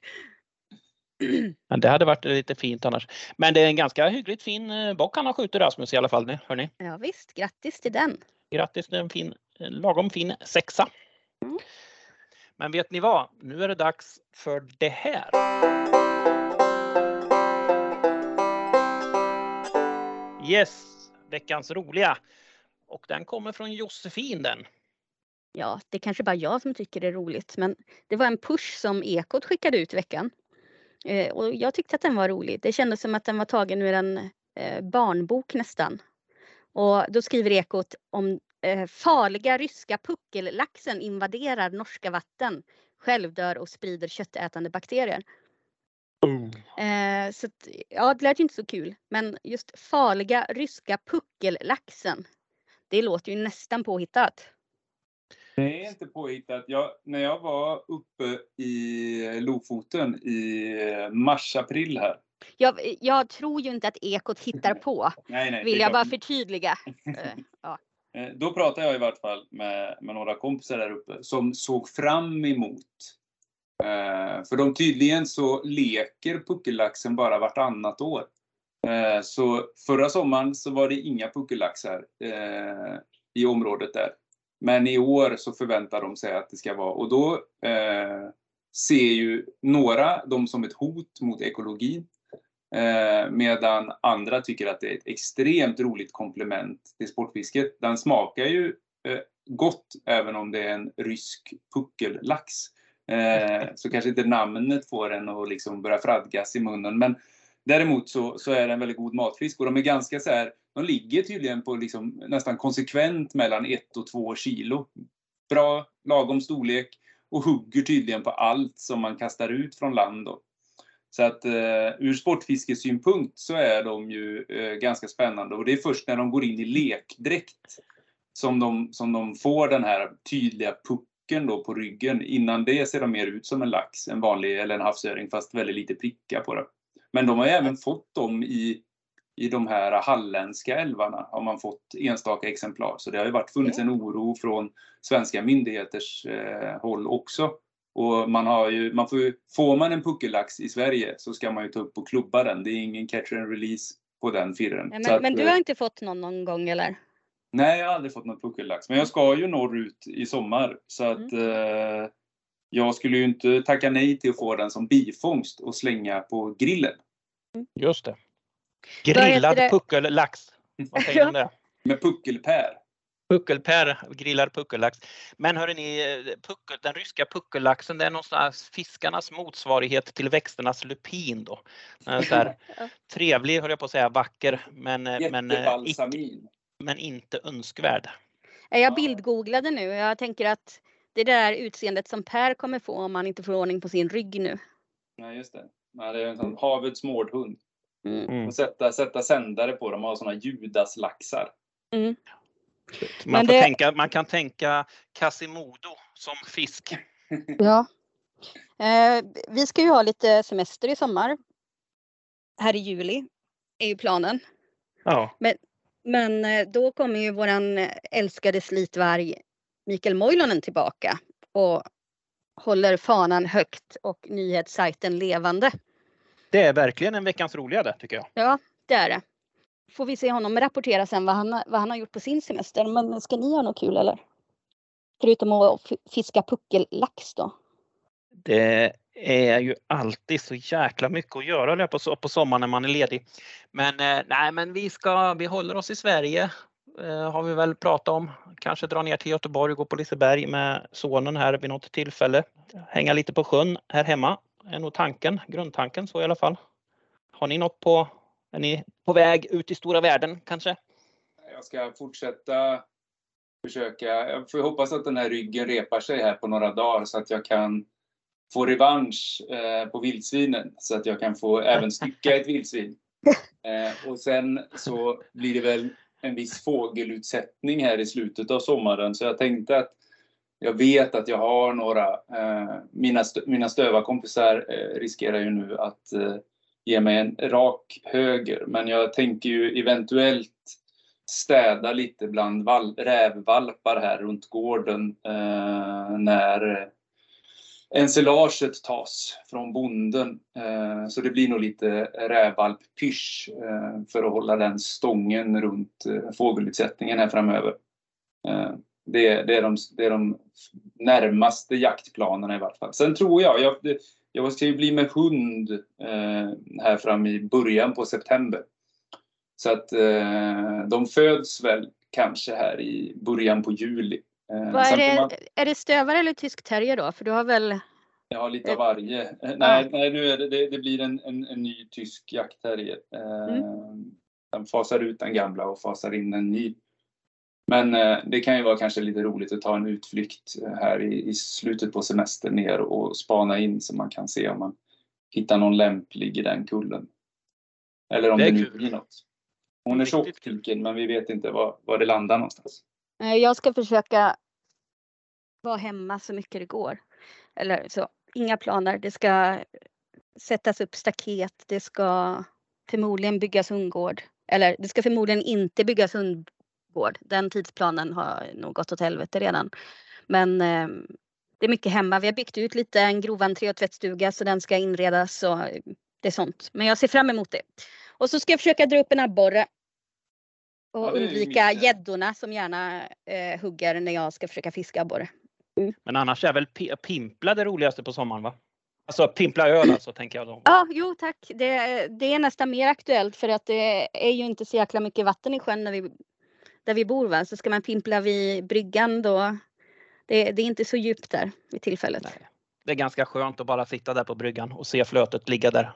S1: Men det hade varit lite fint annars. Men det är en ganska hyggligt fin eh, bock han har skjutit Rasmus i alla fall. Hörni.
S2: Ja, visst, grattis till den.
S1: Grattis till en fin, lagom fin sexa.
S2: Mm.
S1: Men vet ni vad? Nu är det dags för det här. Yes, veckans roliga. Och den kommer från Josefin den.
S2: Ja, det är kanske bara jag som tycker det är roligt, men det var en push som Ekot skickade ut i veckan. Eh, och jag tyckte att den var rolig. Det kändes som att den var tagen ur en eh, barnbok nästan. Och då skriver Ekot om farliga ryska puckellaxen invaderar norska vatten, självdör och sprider köttätande bakterier. Eh, så att, ja, det lät ju inte så kul, men just farliga ryska puckellaxen, det låter ju nästan påhittat.
S3: Det är inte påhittat. Jag, när jag var uppe i Lofoten i mars-april här.
S2: Jag, jag tror ju inte att Ekot hittar på,
S3: Nej, nej,
S2: vill jag bara förtydliga. Eh, ja.
S3: Eh, då pratade jag i vart fall med, med några kompisar där uppe som såg fram emot. Eh, för de tydligen så leker puckellaxen bara vartannat år. Eh, så förra sommaren så var det inga puckellaxar eh, i området där. Men i år så förväntar de sig att det ska vara och då eh, ser ju några dem som ett hot mot ekologin. Eh, medan andra tycker att det är ett extremt roligt komplement till sportfisket. Den smakar ju eh, gott även om det är en rysk puckellax. Eh, så kanske inte namnet får en att liksom börja fradgas i munnen. Men däremot så, så är det en väldigt god matfisk och de är ganska så här, de ligger tydligen på liksom nästan konsekvent mellan 1 och 2 kilo. Bra, lagom storlek och hugger tydligen på allt som man kastar ut från land. Då. Så att eh, ur sportfiskesynpunkt så är de ju eh, ganska spännande och det är först när de går in i lekdräkt som de, som de får den här tydliga pucken då på ryggen. Innan det ser de mer ut som en lax, en vanlig eller en havsöring fast väldigt lite prickar på det. Men de har ju även fått dem i, i de här halländska älvarna har man fått enstaka exemplar. Så det har ju varit funnits en oro från svenska myndigheters eh, håll också. Och man har ju, man får, får man en puckellax i Sverige så ska man ju ta upp och klubba den. Det är ingen catch and release på den firren.
S2: Men,
S3: att,
S2: men du
S3: eh,
S2: har inte fått någon någon gång eller?
S3: Nej, jag har aldrig fått någon puckellax. Men jag ska ju norrut i sommar. Så att eh, jag skulle ju inte tacka nej till att få den som bifångst och slänga på grillen.
S1: Just det. Grillad
S2: det?
S1: puckellax. Vad säger du om det?
S3: Med puckelpär.
S1: Puckelpär, grillad puckellax. Men hörrni, puckel, den ryska puckellaxen det är någonstans fiskarnas motsvarighet till växternas lupin då. Så här,
S2: Ja.
S1: trevlig, höll jag på att säga, vacker, men, men, eh, icke,
S3: Jättebalsamin.
S1: men inte önskvärd.
S2: Eh, Jag bildgooglade nu. Jag tänker att det är det där utseendet som Per kommer få om han inte får ordning på sin rygg nu.
S3: Nej, just det. Nej, det är en sån havets mårdhund.
S2: Mm.
S1: Mm.
S3: Och sätta, sätta sändare på dem och ha såna judaslaxar.
S2: Mm.
S1: Man,
S2: Men
S1: får
S2: det-
S1: tänka, man kan tänka Quasimodo som fisk.
S2: Ja. Eh, vi ska ju ha lite semester i sommar. Här i juli är ju planen.
S1: Ja,
S2: Men eh, då kommer ju våran älskade slitvarg Mikael Moilonen tillbaka och håller fanan högt och nyhetssajten levande.
S1: det är verkligen en veckans roliga det tycker jag.
S2: Ja, det är det får vi se honom rapportera sen vad han, vad han har gjort på sin semester. Men ska ni ha något kul eller? Förutom att fiska puckellax då?
S1: Det är ju alltid så jäkla mycket att göra på, på sommaren när man är ledig. Men eh, nej, men vi ska, vi håller oss i Sverige eh, har vi väl pratat om. Kanske dra ner till Göteborg och gå på Liseberg med sonen här vid något tillfälle. Hänga lite på sjön här hemma är nog tanken, grundtanken så i alla fall. Har ni något på, är ni på väg ut i stora världen kanske?
S3: Jag ska fortsätta försöka, jag får hoppas att den här ryggen repar sig här på några dagar så att jag kan få revansch eh, på vildsvinen så att jag kan få även stycka ett vildsvin. Eh, och sen så blir det väl en viss fågelutsättning här i slutet av sommaren så jag tänkte att jag vet att jag har några, eh, mina, stö mina stövarkompisar riskerar ju nu att ge mig en rak höger men jag tänker ju eventuellt städa lite bland val rävvalpar här runt gården eh, när ensilaget tas från bonden. Eh, så det blir nog lite rävvalppysch eh, för att hålla den stången runt eh, fågelutsättningen här framöver. Eh, det, det, är de, det är de närmaste jaktplanerna i vart fall. Sen tror jag, jag, jag ska ju bli med hund här fram i början på september. Så att de föds väl kanske här i början på juli.
S2: Eh, Vad är, det, man... är det stövare eller tysk terrier då? För du har väl?
S3: Jag har lite av varje. Eh, nej, nej nu är det, det, det blir en, en, en, ny tysk jaktterrier. Eh, mm. Den fasar ut den gamla och fasar in en ny. Men det kan ju vara kanske lite roligt att ta en utflykt här i, i slutet på semestern ner och spana in så man kan se om man hittar någon lämplig i den kullen. Eller om det, det nu blir något. Hon är tjock men vi vet inte var, var det landar någonstans.
S2: Eh, jag ska försöka vara hemma så mycket det går. Eller så, inga planer. Det ska sättas upp staket. Det ska förmodligen byggas hundgård. Eller det ska förmodligen inte byggas hundgård. Den tidsplanen har nog gått åt helvete redan. Men eh, det är mycket hemma. Vi har byggt ut lite, en grov entré och tvättstuga så den ska inredas och det är sånt. Men jag ser fram emot det. Och så ska jag försöka dra upp en abborre och ja, undvika gäddorna som gärna eh, hugger när jag ska försöka fiska abborre.
S1: Mm. Men annars är väl pimpla det roligaste på sommaren va? Alltså pimpla öl alltså tänker jag då.
S2: Ja, jo tack. Det, det är nästan mer aktuellt för att det är ju inte så jäkla mycket vatten i sjön när vi, där vi bor va. Så ska man pimpla vid bryggan då. Det, det är inte så djupt där vid tillfället. Nej.
S1: Det är ganska skönt att bara sitta där på bryggan och se flötet ligga där.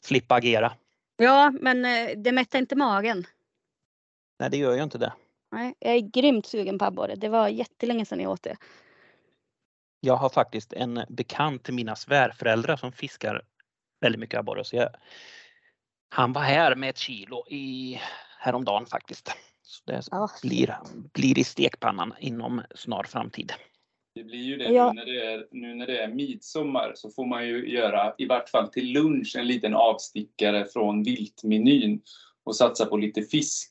S1: Slippa agera.
S2: Ja, men eh, det mättar inte magen.
S1: Nej, det gör ju inte det.
S2: Nej, jag är grymt sugen på abborre. Det var jättelänge sedan jag åt det.
S1: Jag har faktiskt en bekant till mina svärföräldrar som fiskar väldigt mycket abborre. Så jag, han var här med ett kilo i, häromdagen faktiskt. Så det ja. blir, blir i stekpannan inom snar framtid.
S3: Det blir ju det ja. nu, när det är, nu när det är midsommar så får man ju göra, i vart fall till lunch, en liten avstickare från viltmenyn och satsa på lite fisk.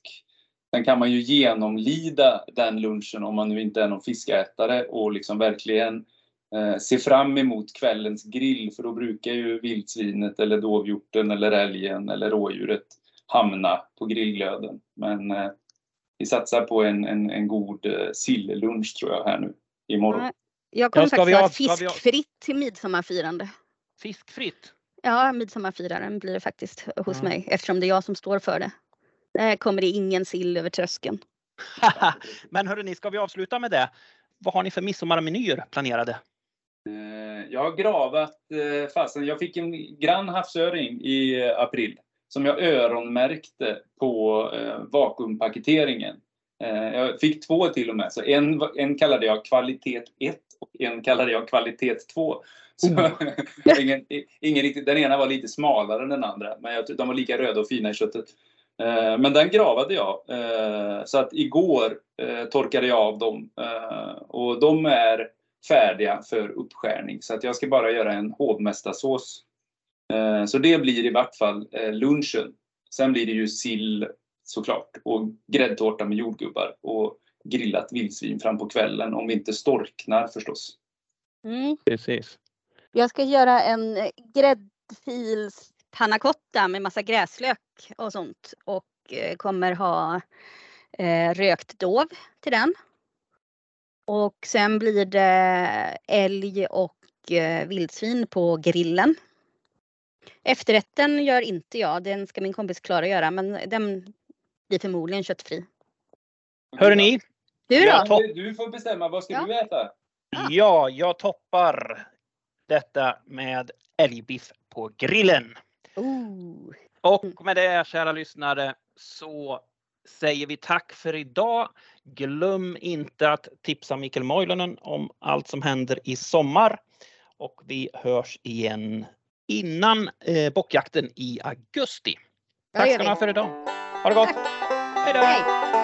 S3: Sen kan man ju genomlida den lunchen om man nu inte är någon fiskätare och liksom verkligen eh, se fram emot kvällens grill för då brukar ju vildsvinet eller dovhjorten eller älgen eller rådjuret hamna på grillglöden. Men eh, vi satsar på en, en, en god eh, sillunch tror jag här nu imorgon.
S2: Jag kommer ja, faktiskt ha fiskfritt till midsommarfirande.
S1: Fiskfritt?
S2: Ja, midsommarfiraren blir det faktiskt hos ja. mig eftersom det är jag som står för det. Där kommer det ingen sill över tröskeln.
S1: Men hörrni, ska vi avsluta med det? Vad har ni för midsommarmenyer planerade?
S3: Eh, jag har gravat eh, fasen. Jag fick en grann havsöring i april som jag öronmärkte på vakuumpaketeringen. Jag fick två till och med. Så en, en kallade jag kvalitet 1 och en kallade jag kvalitet 2. Så, mm. ingen, ingen riktigt, den ena var lite smalare än den andra, men jag, de var lika röda och fina i köttet. Eh, men den gravade jag. Eh, så att igår eh, torkade jag av dem. Och de är färdiga för uppskärning. Så att jag ska bara göra en hovmästarsås. Så det blir i vart fall lunchen. Sen blir det ju sill såklart och gräddtårta med jordgubbar och grillat vildsvin fram på kvällen om vi inte storknar förstås.
S2: Mm.
S1: Precis.
S2: Jag ska göra en gräddfils pannacotta med massa gräslök och sånt och eh, kommer ha eh, rökt dov till den. Och sen blir det älg och eh, vildsvin på grillen. Efterrätten gör inte jag, den ska min kompis Klara göra men den blir förmodligen köttfri.
S1: Hör ni?
S2: Du då?
S3: Du- får bestämma. Vad ska
S2: Ja.
S3: du äta?
S1: Ja, jag toppar detta med älgbiff på grillen.
S2: Ooh.
S1: Och med det kära lyssnare så säger vi tack för idag. Glöm inte att tipsa Mikael Moilanen om allt som händer i sommar. Och vi hörs igen innan eh, bockjakten i augusti. Tack ska ni ha för idag. Ha det gott! Hej då!